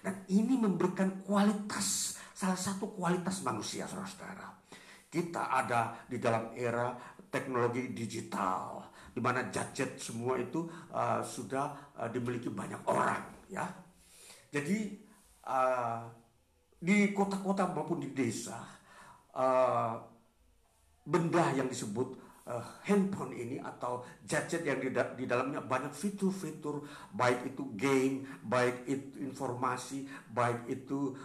Dan ini memberikan kualitas, salah satu kualitas manusia, saudara-saudara. Kita ada di dalam era teknologi digital, di mana gadget semua itu uh, sudah uh, dimiliki banyak orang, ya. Jadi uh, di kota-kota maupun di desa, uh, benda yang disebut uh, handphone ini atau gadget yang di, di dalamnya banyak fitur-fitur baik itu game, baik itu informasi, baik itu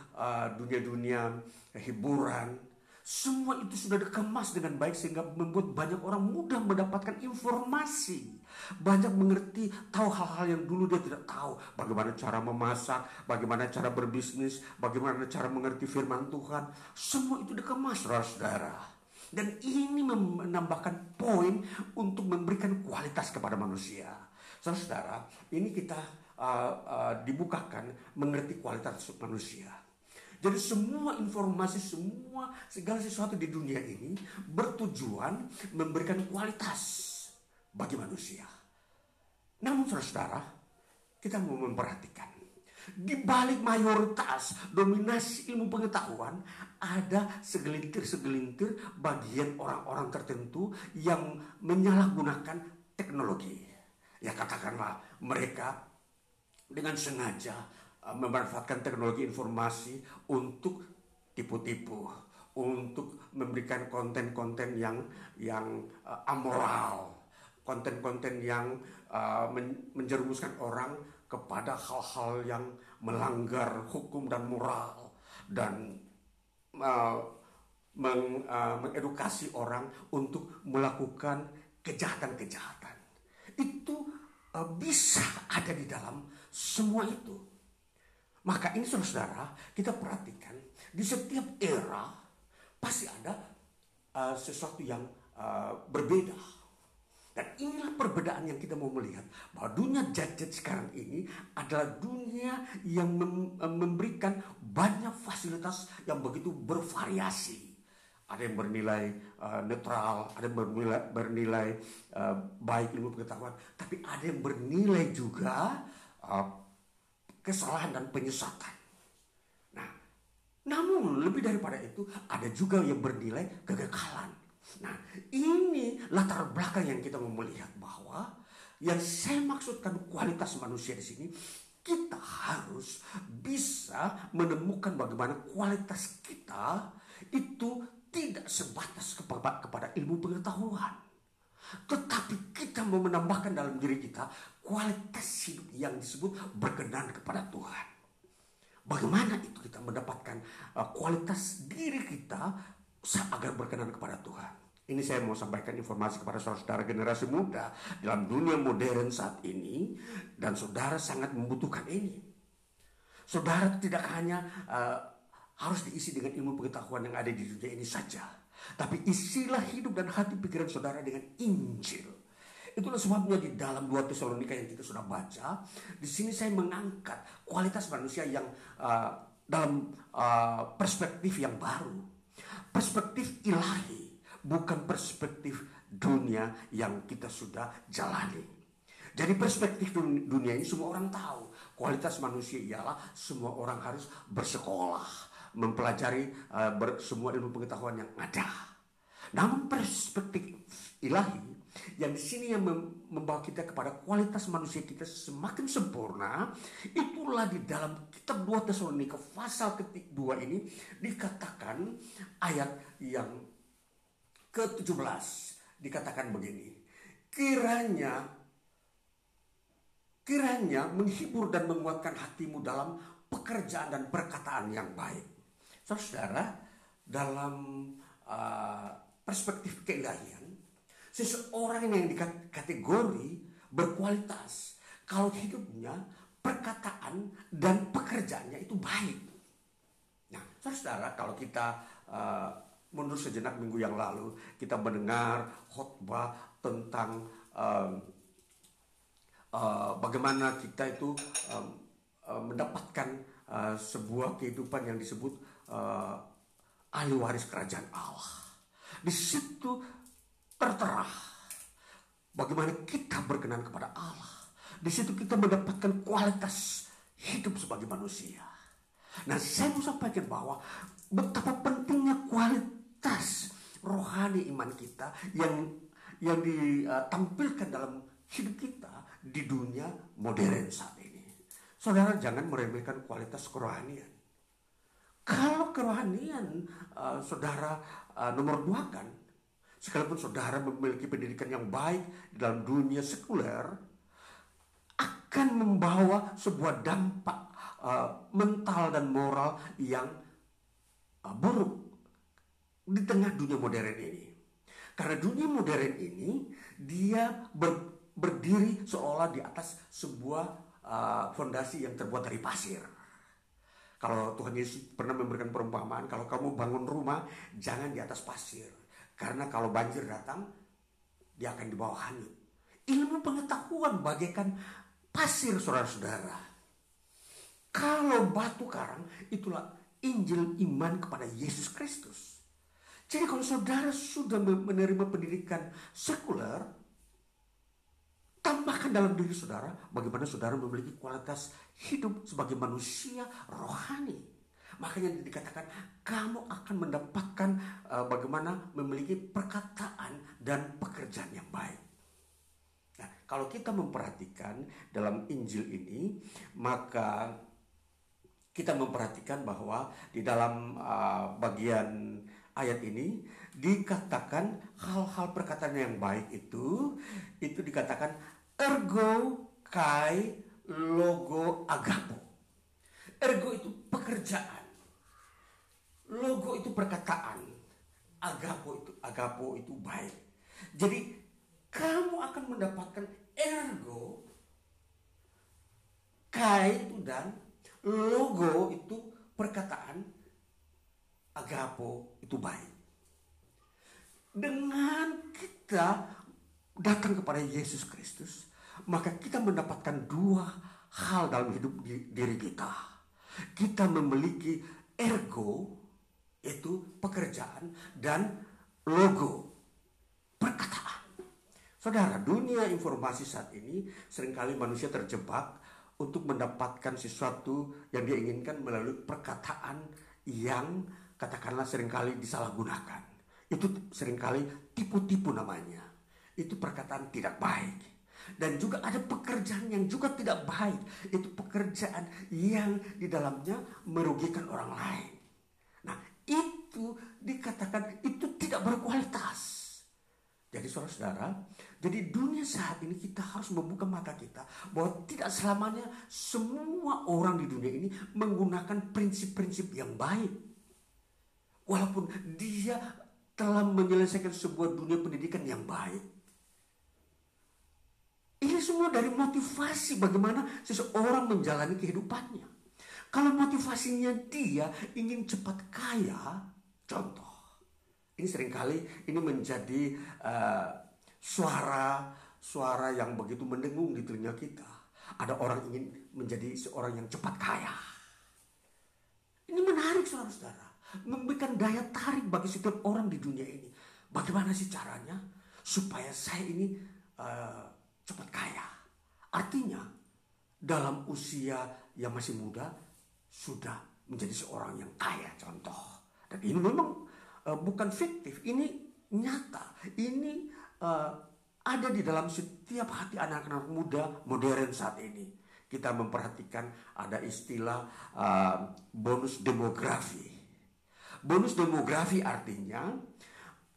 dunia-dunia uh, hiburan semua itu sudah dikemas dengan baik sehingga membuat banyak orang mudah mendapatkan informasi. Banyak mengerti, tahu hal-hal yang dulu dia tidak tahu. Bagaimana cara memasak, bagaimana cara berbisnis, bagaimana cara mengerti firman Tuhan. Semua itu dikemas, saudara-saudara. Dan ini menambahkan poin untuk memberikan kualitas kepada manusia. Saudara-saudara, ini kita uh, uh, dibukakan mengerti kualitas manusia. Jadi semua informasi, semua segala sesuatu di dunia ini bertujuan memberikan kualitas bagi manusia. Namun saudara-saudara, kita mau memperhatikan di balik mayoritas dominasi ilmu pengetahuan ada segelintir-segelintir bagian orang-orang tertentu yang menyalahgunakan teknologi. Ya katakanlah mereka dengan sengaja memanfaatkan teknologi informasi untuk tipu-tipu, untuk memberikan konten-konten yang yang uh, amoral, konten-konten yang uh, men menjerumuskan orang kepada hal-hal yang melanggar hukum dan moral dan uh, meng, uh, mengedukasi orang untuk melakukan kejahatan-kejahatan. Itu uh, bisa ada di dalam semua itu. Maka ini saudara-saudara, kita perhatikan di setiap era pasti ada uh, sesuatu yang uh, berbeda. Dan inilah perbedaan yang kita mau melihat bahwa dunia gadget sekarang ini adalah dunia yang eh, memberikan banyak fasilitas yang begitu bervariasi. Ada yang bernilai uh, netral, ada yang bernilai, bernilai uh, baik ilmu pengetahuan, tapi ada yang bernilai juga uh, kesalahan dan penyesatan. Nah, namun lebih daripada itu ada juga yang bernilai kegagalan. Nah, ini latar belakang yang kita mau melihat bahwa yang saya maksudkan kualitas manusia di sini kita harus bisa menemukan bagaimana kualitas kita itu tidak sebatas kepada ilmu pengetahuan. Tetapi kita mau menambahkan dalam diri kita kualitas hidup yang disebut berkenan kepada Tuhan. Bagaimana itu kita mendapatkan uh, kualitas diri kita agar berkenan kepada Tuhan. Ini saya mau sampaikan informasi kepada saudara-saudara generasi muda dalam dunia modern saat ini dan saudara sangat membutuhkan ini. Saudara tidak hanya uh, harus diisi dengan ilmu pengetahuan yang ada di dunia ini saja, tapi isilah hidup dan hati pikiran saudara dengan Injil. Itulah sebabnya di dalam dua Tesalonika yang kita sudah baca, di sini saya mengangkat kualitas manusia yang uh, dalam uh, perspektif yang baru. Perspektif ilahi, bukan perspektif dunia yang kita sudah jalani. Jadi perspektif dunia ini semua orang tahu. Kualitas manusia ialah semua orang harus bersekolah, mempelajari uh, ber, semua ilmu pengetahuan yang ada. Namun perspektif ilahi yang di sini yang membawa kita kepada kualitas manusia kita semakin sempurna, itulah di dalam kitab 2 Tesalonika pasal ketik 2 ini dikatakan ayat yang ke-17 dikatakan begini. Kiranya kiranya menghibur dan menguatkan hatimu dalam pekerjaan dan perkataan yang baik. Saudara, dalam uh, perspektif keilahian Seseorang yang dikategori berkualitas kalau hidupnya, perkataan dan pekerjaannya itu baik. Nah, saudara, kalau kita uh, mundur sejenak minggu yang lalu kita mendengar khotbah tentang um, uh, bagaimana kita itu um, uh, mendapatkan uh, sebuah kehidupan yang disebut uh, ahli waris kerajaan Allah. Di situ tertera bagaimana kita berkenan kepada Allah. Di situ kita mendapatkan kualitas hidup sebagai manusia. Nah, saya mau sampaikan bahwa betapa pentingnya kualitas rohani iman kita yang yang ditampilkan dalam hidup kita di dunia modern saat ini. Saudara jangan meremehkan kualitas kerohanian. Kalau kerohanian uh, saudara uh, nomor dua kan, sekalipun saudara memiliki pendidikan yang baik dalam dunia sekuler, akan membawa sebuah dampak uh, mental dan moral yang uh, buruk di tengah dunia modern ini. Karena dunia modern ini dia ber, berdiri seolah di atas sebuah uh, fondasi yang terbuat dari pasir. Kalau Tuhan Yesus pernah memberikan perumpamaan, kalau kamu bangun rumah, jangan di atas pasir. Karena kalau banjir datang, dia akan dibawa hanyut. Ilmu pengetahuan bagaikan pasir saudara-saudara. Kalau batu karang, itulah Injil iman kepada Yesus Kristus. Jadi kalau saudara sudah menerima pendidikan sekuler, tambahkan dalam diri saudara bagaimana saudara memiliki kualitas hidup sebagai manusia rohani. Makanya dikatakan kamu akan mendapatkan uh, bagaimana memiliki perkataan dan pekerjaan yang baik. Nah, kalau kita memperhatikan dalam Injil ini, maka kita memperhatikan bahwa di dalam uh, bagian ayat ini dikatakan hal-hal perkataan yang baik itu itu dikatakan ergo kai logo agapo. Ergo itu pekerjaan. Logo itu perkataan. Agapo itu agapo itu baik. Jadi kamu akan mendapatkan ergo kai itu dan logo itu perkataan agapo itu baik. Dengan kita datang kepada Yesus Kristus, maka kita mendapatkan dua hal dalam hidup diri kita. Kita memiliki ergo, itu pekerjaan, dan logo, perkataan. Saudara, dunia informasi saat ini sering kali manusia terjebak untuk mendapatkan sesuatu yang dia inginkan melalui perkataan yang katakanlah sering kali disalahgunakan. Itu sering kali tipu-tipu namanya. Itu perkataan tidak baik. Dan juga ada pekerjaan yang juga tidak baik. Itu pekerjaan yang di dalamnya merugikan orang lain. Nah itu dikatakan itu tidak berkualitas. Jadi saudara-saudara, jadi dunia saat ini kita harus membuka mata kita bahwa tidak selamanya semua orang di dunia ini menggunakan prinsip-prinsip yang baik. Walaupun dia telah menyelesaikan sebuah dunia pendidikan yang baik. Ini semua dari motivasi bagaimana seseorang menjalani kehidupannya. Kalau motivasinya dia ingin cepat kaya, contoh ini sering kali ini menjadi uh, suara suara yang begitu mendengung di telinga kita. Ada orang ingin menjadi seorang yang cepat kaya. Ini menarik saudara-saudara. Memberikan daya tarik bagi setiap orang di dunia ini. Bagaimana sih caranya supaya saya ini uh, cepat kaya? Artinya dalam usia yang masih muda sudah menjadi seorang yang kaya contoh. Dan ini memang uh, bukan fiktif, ini nyata. Ini uh, ada di dalam setiap hati anak-anak muda modern saat ini. Kita memperhatikan ada istilah uh, bonus demografi. Bonus demografi artinya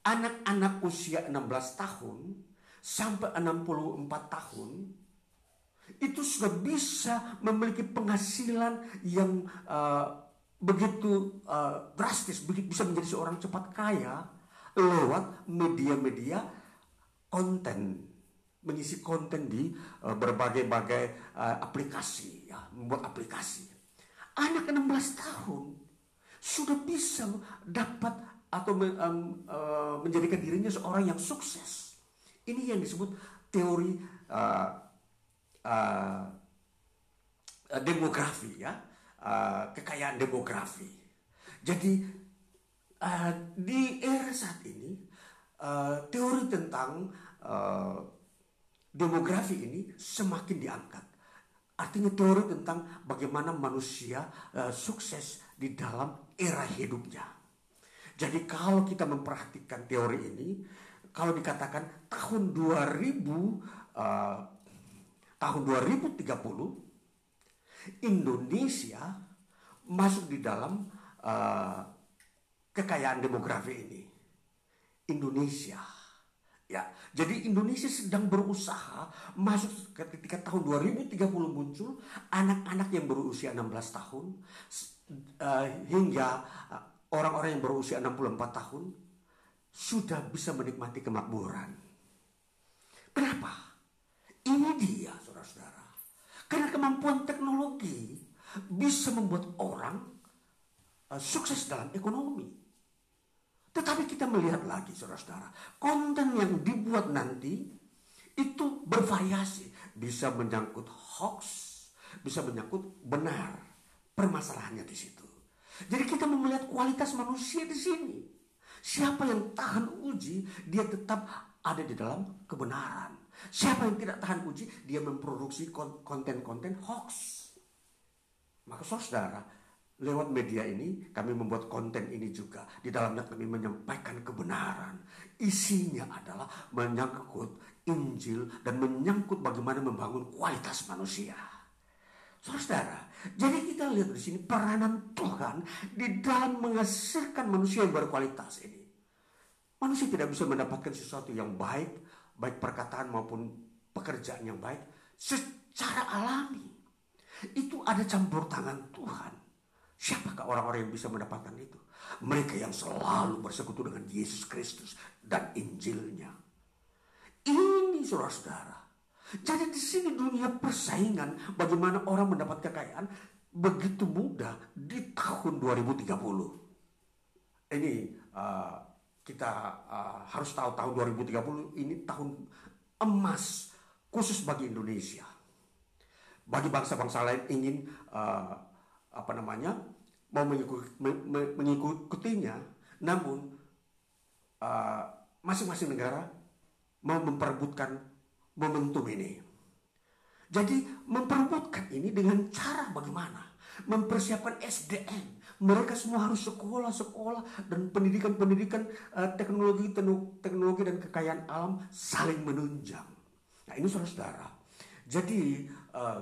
anak-anak usia 16 tahun sampai 64 tahun itu sudah bisa memiliki penghasilan yang uh, begitu uh, drastis, bisa menjadi seorang cepat kaya lewat media-media konten, mengisi konten di uh, berbagai-bagai uh, aplikasi, ya, membuat aplikasi. Anak 16 tahun sudah bisa dapat atau uh, menjadikan dirinya seorang yang sukses. Ini yang disebut teori uh, uh, demografi ya, uh, kekayaan demografi. Jadi uh, di era saat ini uh, teori tentang uh, demografi ini semakin diangkat. Artinya teori tentang bagaimana manusia uh, sukses di dalam era hidupnya. Jadi kalau kita memperhatikan teori ini, kalau dikatakan tahun 2000 uh, tahun 2030 Indonesia masuk di dalam uh, kekayaan demografi ini. Indonesia Ya, jadi Indonesia sedang berusaha masuk ketika tahun 2030 muncul anak-anak yang berusia 16 tahun uh, hingga uh, orang-orang yang berusia 64 tahun sudah bisa menikmati kemakmuran. Kenapa? Ini dia saudara-saudara. Karena kemampuan teknologi bisa membuat orang uh, sukses dalam ekonomi. Tetapi kita melihat lagi saudara-saudara, konten yang dibuat nanti itu bervariasi. Bisa menyangkut hoax, bisa menyangkut benar. Permasalahannya di situ. Jadi kita melihat kualitas manusia di sini. Siapa yang tahan uji, dia tetap ada di dalam kebenaran. Siapa yang tidak tahan uji, dia memproduksi konten-konten hoax. Maka saudara, lewat media ini kami membuat konten ini juga. Di dalamnya kami menyampaikan kebenaran. Isinya adalah menyangkut Injil dan menyangkut bagaimana membangun kualitas manusia. Saudara jadi kita lihat di sini peranan Tuhan di dalam menghasilkan manusia yang berkualitas ini. Manusia tidak bisa mendapatkan sesuatu yang baik baik perkataan maupun pekerjaan yang baik secara alami itu ada campur tangan Tuhan Siapakah orang-orang yang bisa mendapatkan itu? Mereka yang selalu bersekutu dengan Yesus Kristus dan Injilnya. Ini saudara-saudara. Jadi di sini dunia persaingan bagaimana orang mendapat kekayaan begitu mudah di tahun 2030. Ini uh, kita uh, harus tahu tahun 2030 ini tahun emas khusus bagi Indonesia. Bagi bangsa-bangsa lain ingin uh, apa namanya mau mengikuti, mengikutinya, namun uh, masing-masing uh, negara mau memperebutkan momentum ini. Jadi memperebutkan ini dengan cara bagaimana? Mempersiapkan SDM. Mereka semua harus sekolah-sekolah dan pendidikan-pendidikan uh, teknologi, teknologi dan kekayaan alam saling menunjang. Nah ini saudara-saudara. Jadi uh,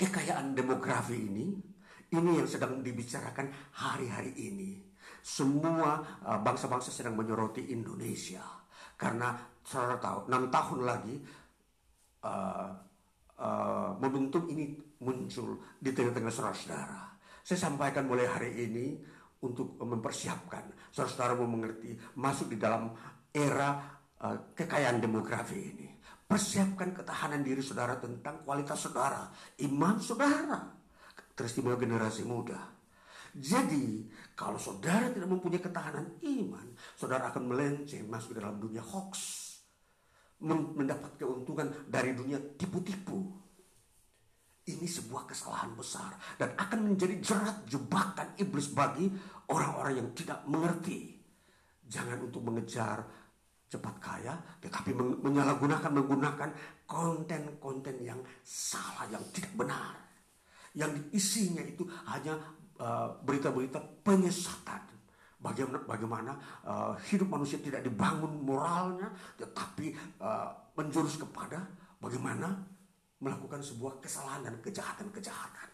kekayaan demografi ini ini yang sedang dibicarakan hari-hari ini. Semua uh, bangsa-bangsa sedang menyoroti Indonesia. Karena saudara tahu, enam tahun lagi uh, uh, momentum ini muncul di tengah-tengah saudara-saudara. Saya sampaikan mulai hari ini untuk mempersiapkan saudara-saudara mau mengerti masuk di dalam era uh, kekayaan demografi ini. Persiapkan ketahanan diri saudara tentang kualitas saudara, iman saudara teristimewa generasi muda. Jadi, kalau saudara tidak mempunyai ketahanan iman, saudara akan melenceng masuk ke dalam dunia hoax. Mendapat keuntungan dari dunia tipu-tipu. Ini sebuah kesalahan besar dan akan menjadi jerat jebakan iblis bagi orang-orang yang tidak mengerti. Jangan untuk mengejar cepat kaya, tetapi menyalahgunakan menggunakan konten-konten yang salah, yang tidak benar yang diisinya itu hanya uh, berita-berita uh, penyesatan. Bagaimana, bagaimana uh, hidup manusia tidak dibangun moralnya, tetapi uh, menjurus kepada bagaimana melakukan sebuah kesalahan dan kejahatan-kejahatan.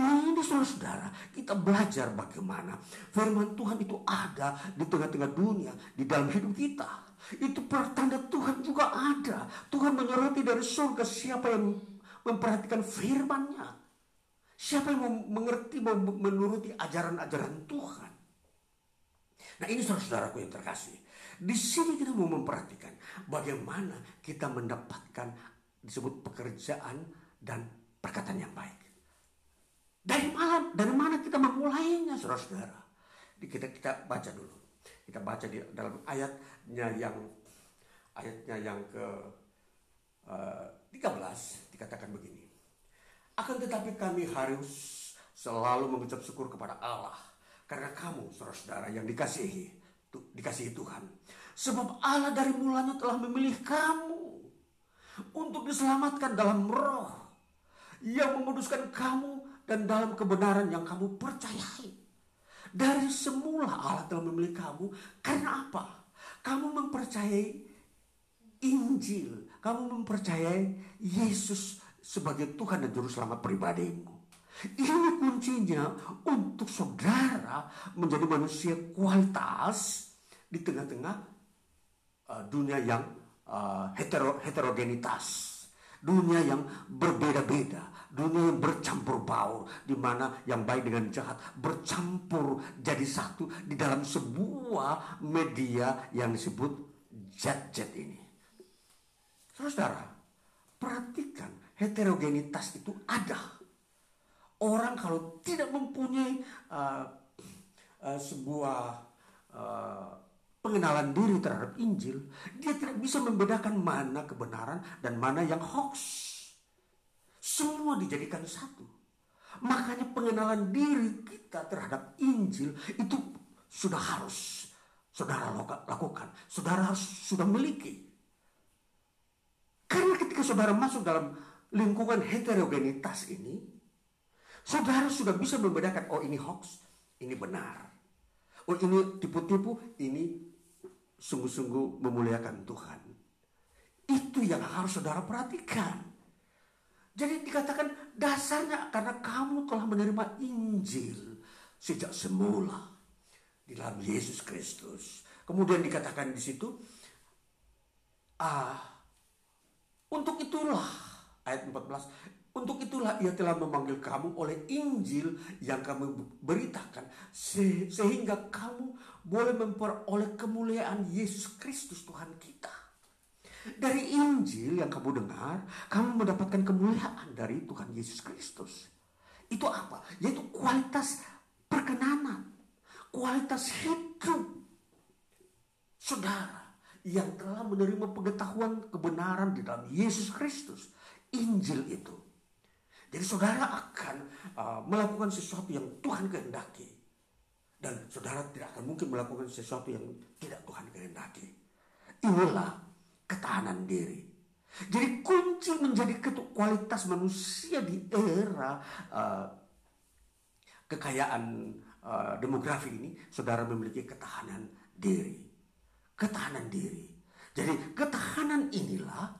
Ini saudara-saudara, kita belajar bagaimana firman Tuhan itu ada di tengah-tengah dunia, di dalam hidup kita. Itu pertanda Tuhan juga ada. Tuhan menyoroti dari surga siapa yang memperhatikan firmannya. Siapa yang mengerti, menuruti ajaran-ajaran Tuhan? Nah ini saudara-saudaraku yang terkasih. Di sini kita mau memperhatikan bagaimana kita mendapatkan disebut pekerjaan dan perkataan yang baik. Dari mana, dari mana kita memulainya saudara-saudara? kita kita baca dulu. Kita baca di dalam ayatnya yang ayatnya yang ke uh, eh, 13 dikatakan begini. Akan tetapi kami harus selalu mengucap syukur kepada Allah karena kamu saudara-saudara yang dikasihi dikasihi Tuhan. Sebab Allah dari mulanya telah memilih kamu untuk diselamatkan dalam roh yang menguduskan kamu dan dalam kebenaran yang kamu percayai. Dari semula Allah telah memilih kamu karena apa? Kamu mempercayai Injil, kamu mempercayai Yesus sebagai Tuhan dan Juru Selamat pribadimu. Ini kuncinya untuk saudara menjadi manusia kualitas di tengah-tengah uh, dunia yang uh, hetero, heterogenitas. Dunia yang berbeda-beda, dunia yang bercampur baur, di mana yang baik dengan jahat bercampur jadi satu di dalam sebuah media yang disebut jet-jet ini. Saudara, perhatikan heterogenitas itu ada orang kalau tidak mempunyai uh, uh, sebuah uh, pengenalan diri terhadap Injil, dia tidak bisa membedakan mana kebenaran dan mana yang hoax. Semua dijadikan satu. Makanya pengenalan diri kita terhadap Injil itu sudah harus saudara lakukan, saudara harus sudah miliki. Karena ketika saudara masuk dalam lingkungan heterogenitas ini, Saudara sudah bisa membedakan, oh ini hoax, ini benar. Oh ini tipu-tipu, ini sungguh-sungguh memuliakan Tuhan. Itu yang harus saudara perhatikan. Jadi dikatakan dasarnya karena kamu telah menerima Injil sejak semula di dalam Yesus Kristus. Kemudian dikatakan di situ, ah, untuk itulah ayat 14 untuk itulah ia telah memanggil kamu oleh Injil yang kami beritakan sehingga kamu boleh memperoleh kemuliaan Yesus Kristus Tuhan kita. Dari Injil yang kamu dengar, kamu mendapatkan kemuliaan dari Tuhan Yesus Kristus. Itu apa? Yaitu kualitas perkenanan, kualitas hidup. Saudara yang telah menerima pengetahuan kebenaran di dalam Yesus Kristus. Injil itu jadi saudara akan uh, melakukan sesuatu yang Tuhan kehendaki. Dan saudara tidak akan mungkin melakukan sesuatu yang tidak Tuhan kehendaki. Inilah ketahanan diri. Jadi kunci menjadi kualitas manusia di era uh, kekayaan uh, demografi ini, saudara memiliki ketahanan diri. Ketahanan diri. Jadi ketahanan inilah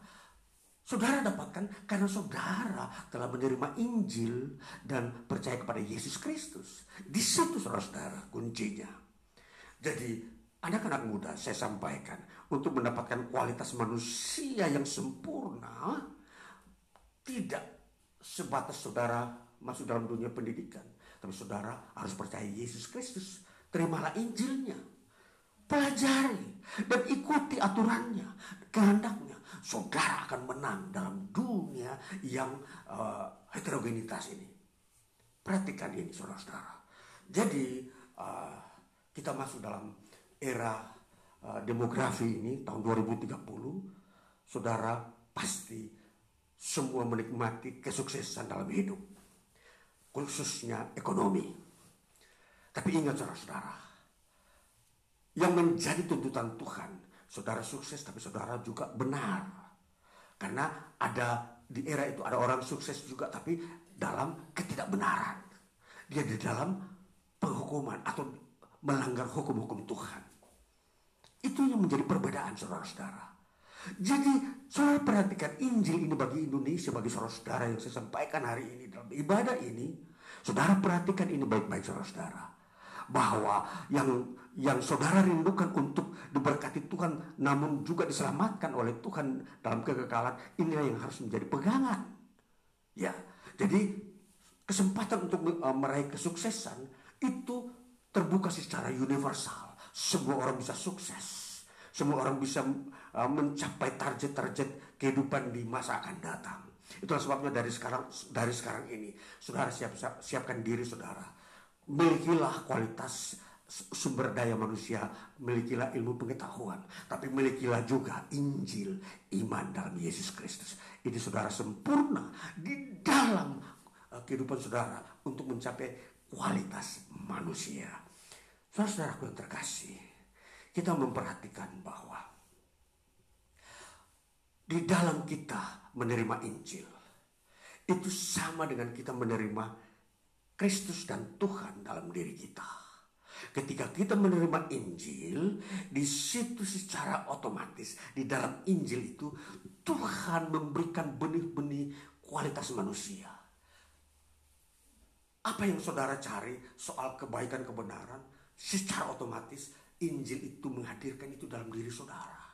Saudara dapatkan karena saudara telah menerima Injil dan percaya kepada Yesus Kristus. Di situ saudara-saudara kuncinya. Jadi anak-anak muda saya sampaikan untuk mendapatkan kualitas manusia yang sempurna tidak sebatas saudara masuk dalam dunia pendidikan. Tapi saudara harus percaya Yesus Kristus. Terimalah Injilnya. Pelajari dan ikuti aturannya, kehendaknya saudara akan menang dalam dunia yang uh, heterogenitas ini. Perhatikan ini saudara-saudara. Jadi uh, kita masuk dalam era uh, demografi ini tahun 2030. Saudara pasti semua menikmati kesuksesan dalam hidup. Khususnya ekonomi. Tapi ingat saudara-saudara. Yang menjadi tuntutan Tuhan saudara sukses tapi saudara juga benar. Karena ada di era itu ada orang sukses juga tapi dalam ketidakbenaran. Dia di dalam penghukuman atau melanggar hukum-hukum Tuhan. Itu yang menjadi perbedaan saudara-saudara. Jadi saudara perhatikan Injil ini bagi Indonesia, bagi saudara-saudara yang saya sampaikan hari ini dalam ibadah ini. Saudara perhatikan ini baik-baik saudara-saudara. Bahwa yang yang saudara rindukan untuk diberkati Tuhan namun juga diselamatkan oleh Tuhan dalam kekekalan inilah yang harus menjadi pegangan. Ya jadi kesempatan untuk uh, meraih kesuksesan itu terbuka secara universal. Semua orang bisa sukses. Semua orang bisa uh, mencapai target-target kehidupan di masa akan datang. Itulah sebabnya dari sekarang dari sekarang ini saudara siap, siapkan diri saudara. Milikilah kualitas sumber daya manusia, milikilah ilmu pengetahuan, tapi milikilah juga Injil, iman dalam Yesus Kristus. Ini saudara sempurna di dalam uh, kehidupan saudara untuk mencapai kualitas manusia. Saudara-saudaraku yang terkasih, kita memperhatikan bahwa di dalam kita menerima Injil, itu sama dengan kita menerima Kristus dan Tuhan dalam diri kita. Ketika kita menerima Injil, di situ secara otomatis di dalam Injil itu Tuhan memberikan benih-benih kualitas manusia. Apa yang saudara cari soal kebaikan kebenaran, secara otomatis Injil itu menghadirkan itu dalam diri saudara.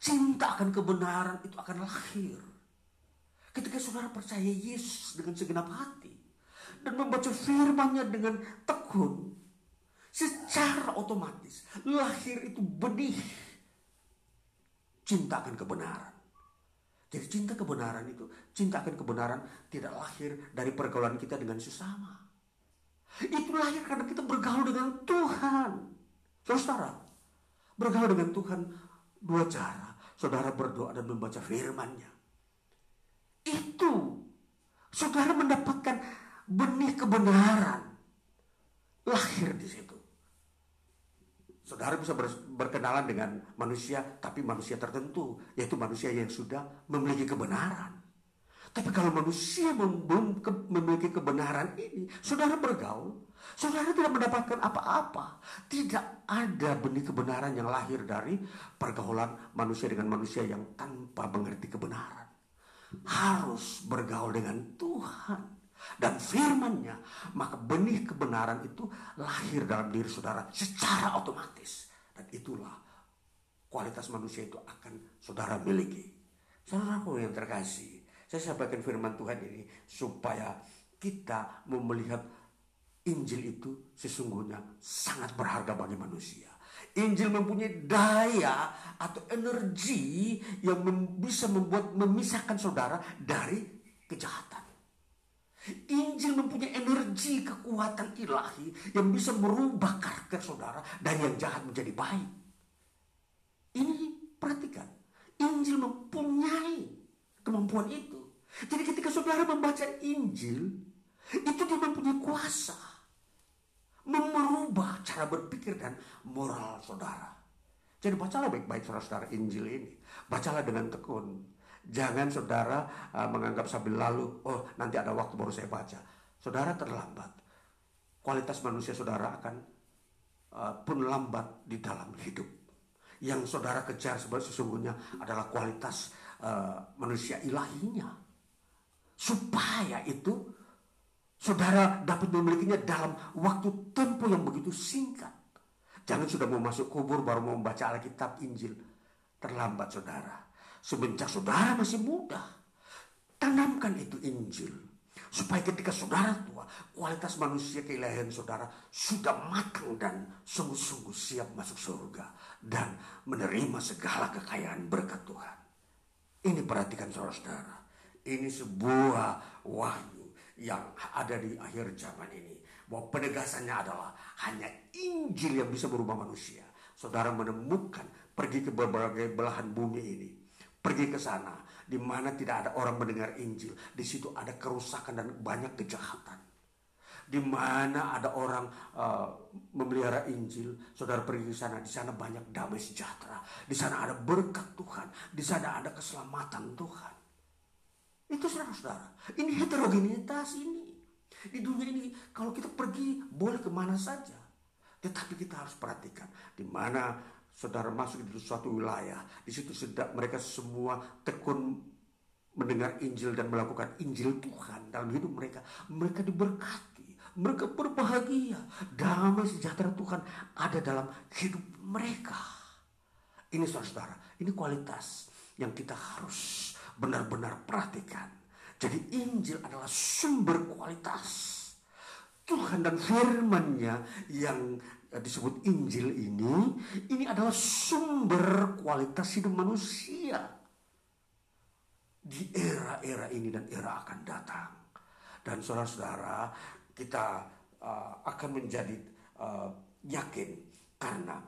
Cinta akan kebenaran itu akan lahir. Ketika saudara percaya Yesus dengan segenap hati dan membaca firman-Nya dengan tekun, secara otomatis lahir itu benih cinta akan kebenaran. Jadi cinta kebenaran itu, cinta akan kebenaran tidak lahir dari pergaulan kita dengan sesama. Itu lahir karena kita bergaul dengan Tuhan. Saudara, bergaul dengan Tuhan dua cara. Saudara berdoa dan membaca firman-Nya. Itu saudara mendapatkan benih kebenaran lahir di situ. Saudara bisa berkenalan dengan manusia, tapi manusia tertentu, yaitu manusia yang sudah memiliki kebenaran. Tapi kalau manusia belum memiliki kebenaran ini, saudara bergaul, saudara tidak mendapatkan apa-apa. Tidak ada benih kebenaran yang lahir dari pergaulan manusia dengan manusia yang tanpa mengerti kebenaran. Harus bergaul dengan Tuhan dan firmannya, maka benih kebenaran itu lahir dalam diri saudara secara otomatis. Dan itulah kualitas manusia itu akan saudara miliki. Saudaraku yang terkasih, saya sampaikan firman Tuhan ini supaya kita mau melihat Injil itu sesungguhnya sangat berharga bagi manusia. Injil mempunyai daya atau energi yang bisa membuat memisahkan saudara dari kejahatan. Injil mempunyai energi kekuatan ilahi yang bisa merubah karakter saudara dari yang jahat menjadi baik. Ini perhatikan, Injil mempunyai kemampuan itu. Jadi ketika saudara membaca Injil, itu dia mempunyai kuasa merubah cara berpikir dan moral saudara. Jadi bacalah baik-baik saudara-saudara Injil ini. Bacalah dengan tekun. Jangan saudara uh, menganggap sambil lalu, oh nanti ada waktu baru saya baca. Saudara terlambat. Kualitas manusia saudara akan uh, pun lambat di dalam hidup. Yang saudara kejar sesungguhnya adalah kualitas uh, manusia ilahinya. Supaya itu saudara dapat memilikinya dalam waktu tempuh yang begitu singkat. Jangan sudah mau masuk kubur baru mau membaca Alkitab Injil. Terlambat saudara. Semenjak saudara masih muda, tanamkan itu Injil. Supaya ketika saudara tua, kualitas manusia keilahian saudara sudah matang dan sungguh-sungguh siap masuk surga. Dan menerima segala kekayaan berkat Tuhan. Ini perhatikan saudara-saudara. Ini sebuah wahyu yang ada di akhir zaman ini. Bahwa penegasannya adalah hanya Injil yang bisa berubah manusia. Saudara menemukan pergi ke berbagai belahan bumi ini Pergi ke sana di mana tidak ada orang mendengar Injil. Di situ ada kerusakan dan banyak kejahatan. Di mana ada orang uh, memelihara Injil, saudara pergi ke sana, di sana banyak damai sejahtera. Di sana ada berkat Tuhan, di sana ada keselamatan Tuhan. Itu saudara-saudara. Ini heterogenitas ini. Di dunia ini kalau kita pergi boleh ke mana saja. Tetapi kita harus perhatikan di mana saudara masuk di suatu wilayah, di situ sedang mereka semua tekun mendengar Injil dan melakukan Injil Tuhan dalam hidup mereka. Mereka diberkati, mereka berbahagia, damai sejahtera Tuhan ada dalam hidup mereka. Ini saudara, ini kualitas yang kita harus benar-benar perhatikan. Jadi Injil adalah sumber kualitas. Tuhan dan firman-Nya yang disebut Injil ini, ini adalah sumber kualitas hidup manusia di era-era ini dan era akan datang. Dan saudara-saudara, kita uh, akan menjadi uh, yakin karena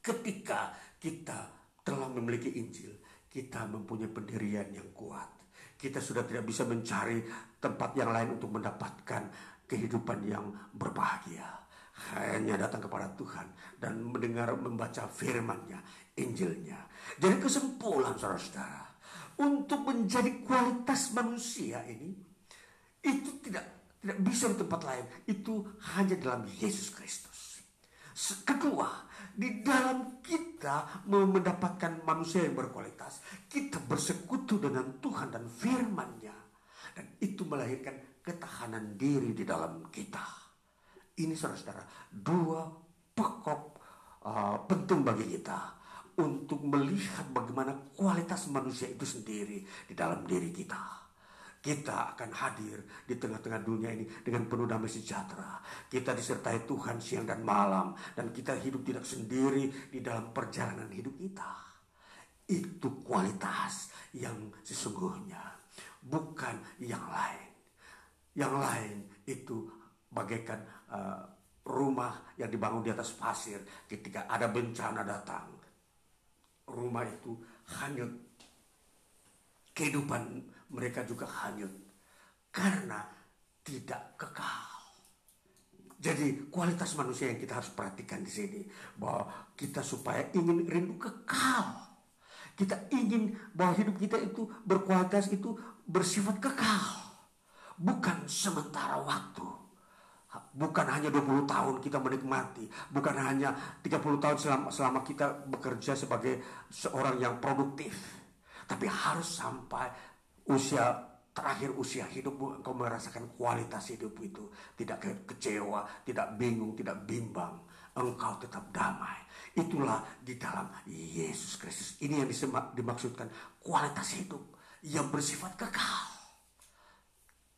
ketika kita telah memiliki Injil, kita mempunyai pendirian yang kuat. Kita sudah tidak bisa mencari tempat yang lain untuk mendapatkan kehidupan yang berbahagia. Hanya datang kepada Tuhan dan mendengar membaca firman-Nya, Injilnya. Jadi kesimpulan saudara-saudara, untuk menjadi kualitas manusia ini, itu tidak tidak bisa di tempat lain. Itu hanya dalam Yesus Kristus. Kedua, di dalam kita mendapatkan manusia yang berkualitas, kita bersekutu dengan Tuhan dan firman-Nya. Dan itu melahirkan ketahanan diri di dalam kita. Ini saudara-saudara, dua pokok uh, penting bagi kita untuk melihat bagaimana kualitas manusia itu sendiri di dalam diri kita. Kita akan hadir di tengah-tengah dunia ini dengan penuh damai sejahtera. Kita disertai Tuhan siang dan malam. Dan kita hidup tidak sendiri di dalam perjalanan hidup kita. Itu kualitas yang sesungguhnya. Bukan yang lain. Yang lain itu bagaikan uh, rumah yang dibangun di atas pasir ketika ada bencana datang. Rumah itu hanyut. Kehidupan mereka juga hanyut karena tidak kekal. Jadi kualitas manusia yang kita harus perhatikan di sini bahwa kita supaya ingin rindu kekal. Kita ingin bahwa hidup kita itu berkualitas itu bersifat kekal bukan sementara waktu. Bukan hanya 20 tahun kita menikmati, bukan hanya 30 tahun selama, selama kita bekerja sebagai seorang yang produktif. Tapi harus sampai usia terakhir usia hidupmu engkau merasakan kualitas hidup itu tidak kecewa, tidak bingung, tidak bimbang. Engkau tetap damai. Itulah di dalam Yesus Kristus. Ini yang dimaksudkan kualitas hidup yang bersifat kekal.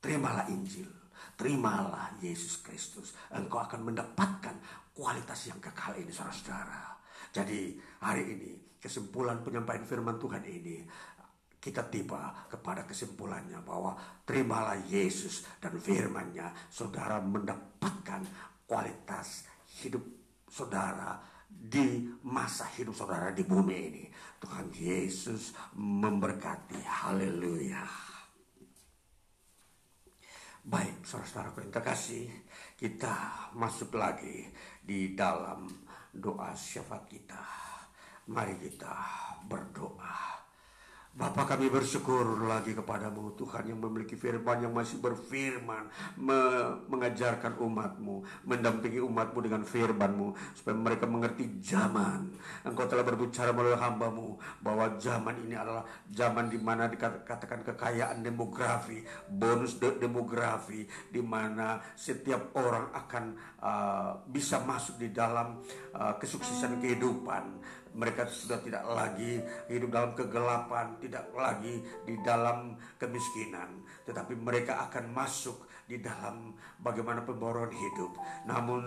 Terimalah Injil, terimalah Yesus Kristus. Engkau akan mendapatkan kualitas yang kekal ini saudara-saudara. Jadi hari ini kesimpulan penyampaian firman Tuhan ini kita tiba kepada kesimpulannya bahwa terimalah Yesus dan firmannya saudara mendapatkan kualitas hidup saudara di masa hidup saudara di bumi ini. Tuhan Yesus memberkati. Haleluya. Baik, saudara-saudaraku yang terkasih, kita masuk lagi di dalam doa syafaat kita. Mari kita berdoa. Bapa kami bersyukur lagi kepadamu Tuhan yang memiliki firman yang masih berfirman me mengajarkan umatmu mendampingi umatmu dengan firmanmu supaya mereka mengerti zaman. Engkau telah berbicara melalui hambamu bahwa zaman ini adalah zaman di mana dikatakan kekayaan demografi bonus de demografi di mana setiap orang akan uh, bisa masuk di dalam uh, kesuksesan kehidupan mereka sudah tidak lagi hidup dalam kegelapan, tidak lagi di dalam kemiskinan, tetapi mereka akan masuk di dalam bagaimana pemboroan hidup. Namun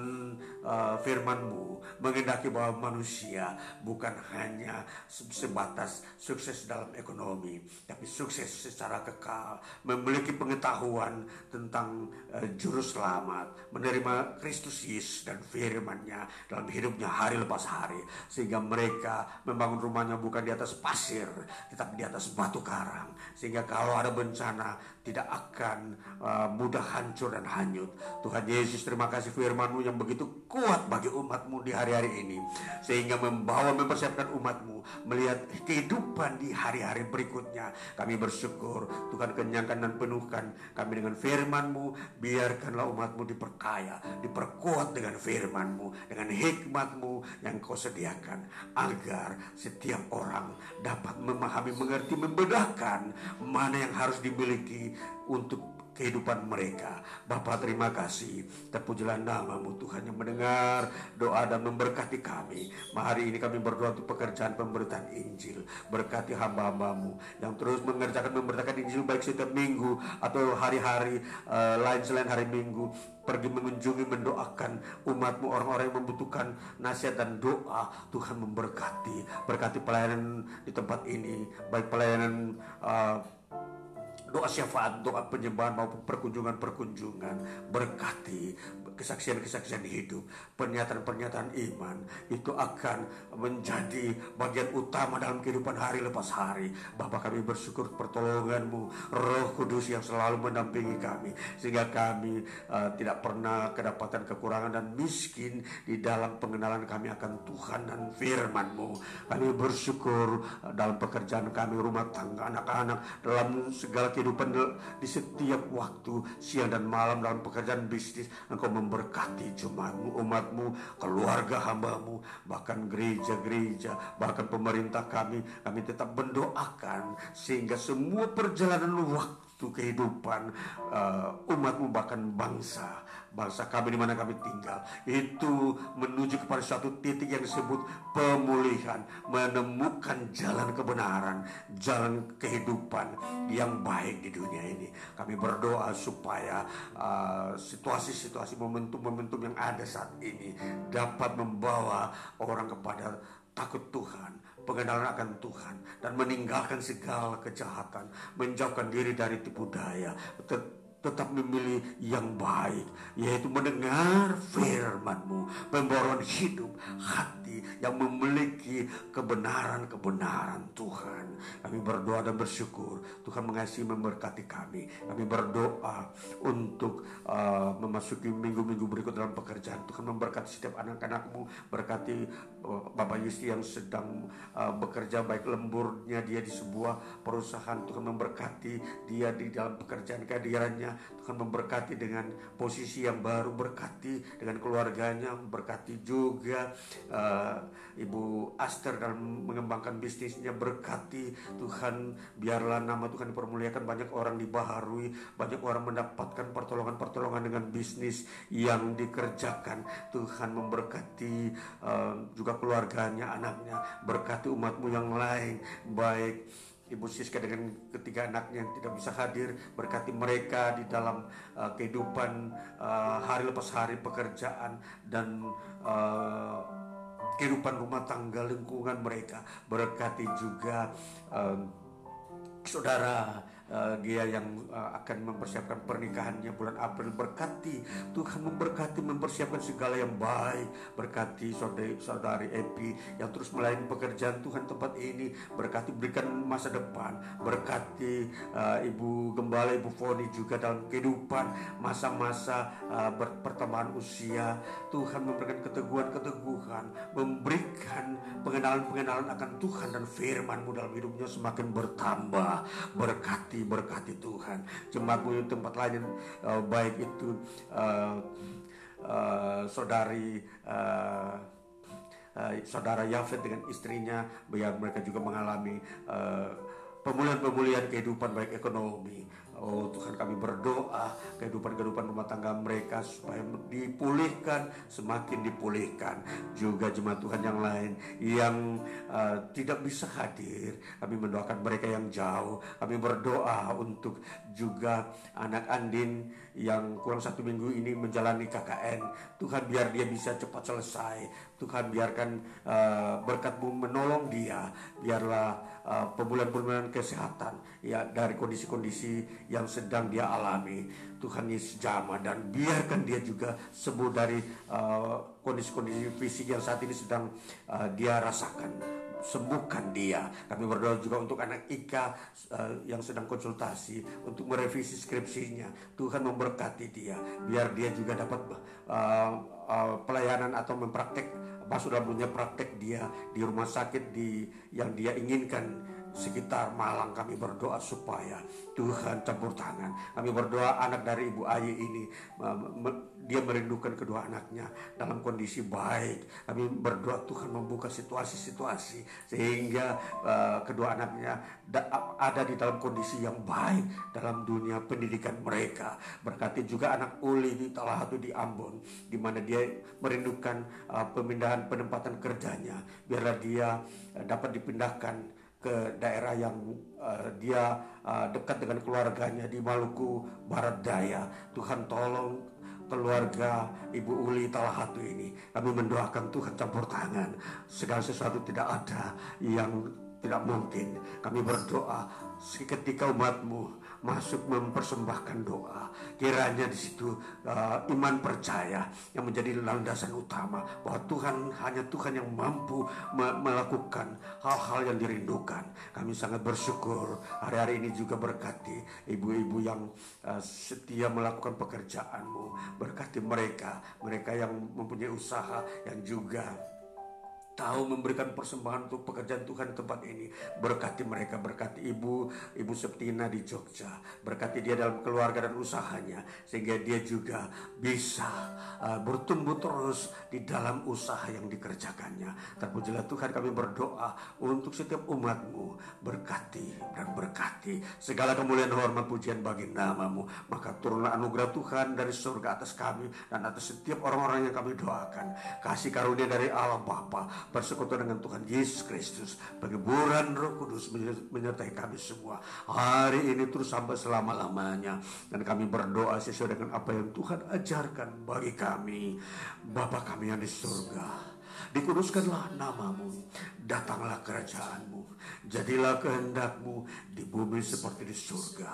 uh, firmanmu mengendaki bahwa manusia bukan hanya sebatas sukses dalam ekonomi, tapi sukses secara kekal, memiliki pengetahuan tentang uh, juru selamat, menerima Kristus Yesus dan firmannya dalam hidupnya hari lepas hari, sehingga mereka membangun rumahnya bukan di atas pasir, tetapi di atas batu karang, sehingga kalau ada bencana tidak akan uh, mudah hancur dan hanyut. Tuhan Yesus terima kasih firmanmu yang begitu kuat bagi umatmu di hari-hari ini. Sehingga membawa mempersiapkan umatmu melihat kehidupan di hari-hari berikutnya. Kami bersyukur Tuhan kenyangkan dan penuhkan kami dengan firmanmu. Biarkanlah umatmu diperkaya, diperkuat dengan firmanmu, dengan hikmatmu yang kau sediakan. Agar setiap orang dapat memahami, mengerti, membedakan mana yang harus dimiliki untuk kehidupan mereka. Bapa terima kasih. Terpujilah namamu Tuhan yang mendengar doa dan memberkati kami. Hari ini kami berdoa untuk pekerjaan pemberitaan Injil. Berkati hamba-hambamu yang terus mengerjakan memberitakan Injil baik setiap minggu atau hari-hari uh, lain selain hari minggu pergi mengunjungi mendoakan umatmu orang-orang yang membutuhkan nasihat dan doa Tuhan memberkati berkati pelayanan di tempat ini baik pelayanan uh, doa syafaat, doa penyembahan maupun perkunjungan-perkunjungan. Berkati kesaksian-kesaksian hidup, pernyataan-pernyataan iman itu akan menjadi bagian utama dalam kehidupan hari lepas hari. Bapak kami bersyukur pertolonganmu, roh kudus yang selalu mendampingi kami. Sehingga kami uh, tidak pernah kedapatan kekurangan dan miskin di dalam pengenalan kami akan Tuhan dan firman-Mu. Kami bersyukur uh, dalam pekerjaan kami, rumah tangga, anak-anak, dalam segala kehidupan di setiap waktu, siang dan malam dalam pekerjaan bisnis. Engkau memberkati jemaatmu, umatmu, keluarga hambamu, bahkan gereja-gereja, bahkan pemerintah kami, kami tetap mendoakan sehingga semua perjalanan waktu kehidupan uh, umatmu bahkan bangsa bangsa kami di mana kami tinggal. Itu menuju kepada suatu titik yang disebut pemulihan menemukan jalan kebenaran jalan kehidupan yang baik di dunia ini. Kami berdoa supaya uh, situasi-situasi momentum-momentum yang ada saat ini dapat membawa orang kepada takut Tuhan pengenalan akan Tuhan dan meninggalkan segala kejahatan, menjauhkan diri dari tipu daya, tetap memilih yang baik yaitu mendengar firman-Mu pembaruan hidup hati yang memiliki kebenaran-kebenaran Tuhan. Kami berdoa dan bersyukur Tuhan mengasihi memberkati kami. Kami berdoa untuk uh, memasuki minggu-minggu berikut dalam pekerjaan. Tuhan memberkati setiap anak-anakmu berkati Bapak Yusti yang sedang uh, bekerja baik lemburnya dia di sebuah perusahaan Tuhan memberkati dia di dalam pekerjaan kehadirannya. Tuhan memberkati dengan posisi yang baru berkati dengan keluarganya berkati juga uh, Ibu Aster dalam mengembangkan bisnisnya berkati. Tuhan biarlah nama Tuhan dipermuliakan. Banyak orang dibaharui banyak orang mendapatkan pertolongan-pertolongan dengan bisnis yang dikerjakan. Tuhan memberkati uh, juga keluarganya anaknya berkati umatmu yang lain. Baik Ibu Siska dengan ketiga anaknya yang tidak bisa hadir berkati mereka di dalam uh, kehidupan uh, hari lepas hari pekerjaan dan uh, kehidupan rumah tangga lingkungan mereka. Berkati juga uh, saudara uh, dia yang uh, akan mempersiapkan pernikahannya bulan April. Berkati Tuhan memberkati mempersiapkan segala yang baik. Berkati saudari, saudari Epi yang terus melayani pekerjaan Tuhan tempat ini. Berkati berikan masa depan. Berkati uh, Ibu Gembala Ibu Foni juga dalam kehidupan. Masa-masa uh, usia. Tuhan memberikan keteguhan-keteguhan. Memberikan pengenalan-pengenalan akan Tuhan dan firman-Mu dalam hidupnya semakin bertambah. Berkati diberkati Tuhan. Jemaatmu di tempat lain uh, baik itu uh, uh, saudari uh, uh, saudara Yafet dengan istrinya biar mereka juga mengalami uh, pemulihan-pemulihan kehidupan baik ekonomi Oh Tuhan kami berdoa kehidupan-kehidupan rumah tangga mereka supaya dipulihkan, semakin dipulihkan. Juga jemaat Tuhan yang lain yang uh, tidak bisa hadir, kami mendoakan mereka yang jauh. Kami berdoa untuk juga anak Andin yang kurang satu minggu ini menjalani KKN. Tuhan biar dia bisa cepat selesai. Tuhan biarkan uh, berkatmu menolong dia. Biarlah uh, pemulihan-pemulihan kesehatan ya dari kondisi-kondisi yang sedang dia alami. Tuhan Yesus jamah dan biarkan dia juga sembuh dari uh, kondisi-kondisi fisik yang saat ini sedang uh, dia rasakan sembuhkan dia. Kami berdoa juga untuk anak Ika uh, yang sedang konsultasi untuk merevisi skripsinya. Tuhan memberkati dia, biar dia juga dapat uh, uh, pelayanan atau mempraktek pas sudah punya praktek dia di rumah sakit di yang dia inginkan sekitar Malang kami berdoa supaya Tuhan campur tangan. Kami berdoa anak dari Ibu Ayi ini dia merindukan kedua anaknya dalam kondisi baik. Kami berdoa Tuhan membuka situasi-situasi sehingga uh, kedua anaknya ada di dalam kondisi yang baik dalam dunia pendidikan mereka. Berkati juga anak Uli di Talahatu di Ambon di mana dia merindukan uh, pemindahan penempatan kerjanya. Biarlah dia uh, dapat dipindahkan ke daerah yang uh, dia uh, dekat dengan keluarganya di Maluku Barat Daya. Tuhan tolong keluarga Ibu Uli Talahatu ini. Kami mendoakan Tuhan campur tangan. Segala sesuatu tidak ada yang tidak mungkin kami berdoa ketika umatmu masuk mempersembahkan doa. Kiranya di situ uh, iman percaya yang menjadi landasan utama bahwa Tuhan hanya Tuhan yang mampu me melakukan hal-hal yang dirindukan. Kami sangat bersyukur hari-hari ini juga berkati ibu-ibu yang uh, setia melakukan pekerjaanmu. Berkati mereka mereka yang mempunyai usaha yang juga tahu memberikan persembahan untuk pekerjaan Tuhan tempat ini. Berkati mereka, berkati ibu, ibu Septina di Jogja. Berkati dia dalam keluarga dan usahanya. Sehingga dia juga bisa uh, bertumbuh terus di dalam usaha yang dikerjakannya. Terpujilah Tuhan kami berdoa untuk setiap umatmu. Berkati dan berkati. Segala kemuliaan hormat pujian bagi namamu. Maka turunlah anugerah Tuhan dari surga atas kami dan atas setiap orang-orang yang kami doakan. Kasih karunia dari Allah Bapa bersekutu dengan Tuhan Yesus Kristus. Pengeburan Roh Kudus menyertai kami semua. Hari ini terus sampai selama-lamanya. Dan kami berdoa sesuai dengan apa yang Tuhan ajarkan bagi kami. Bapa kami yang di surga. Dikuduskanlah namamu, datanglah kerajaanmu, jadilah kehendakmu di bumi seperti di surga.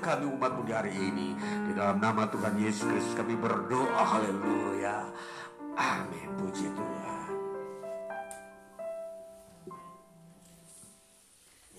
kami umatmu di hari ini. Di dalam nama Tuhan Yesus Kristus kami berdoa. Haleluya. Amin. Puji Tuhan.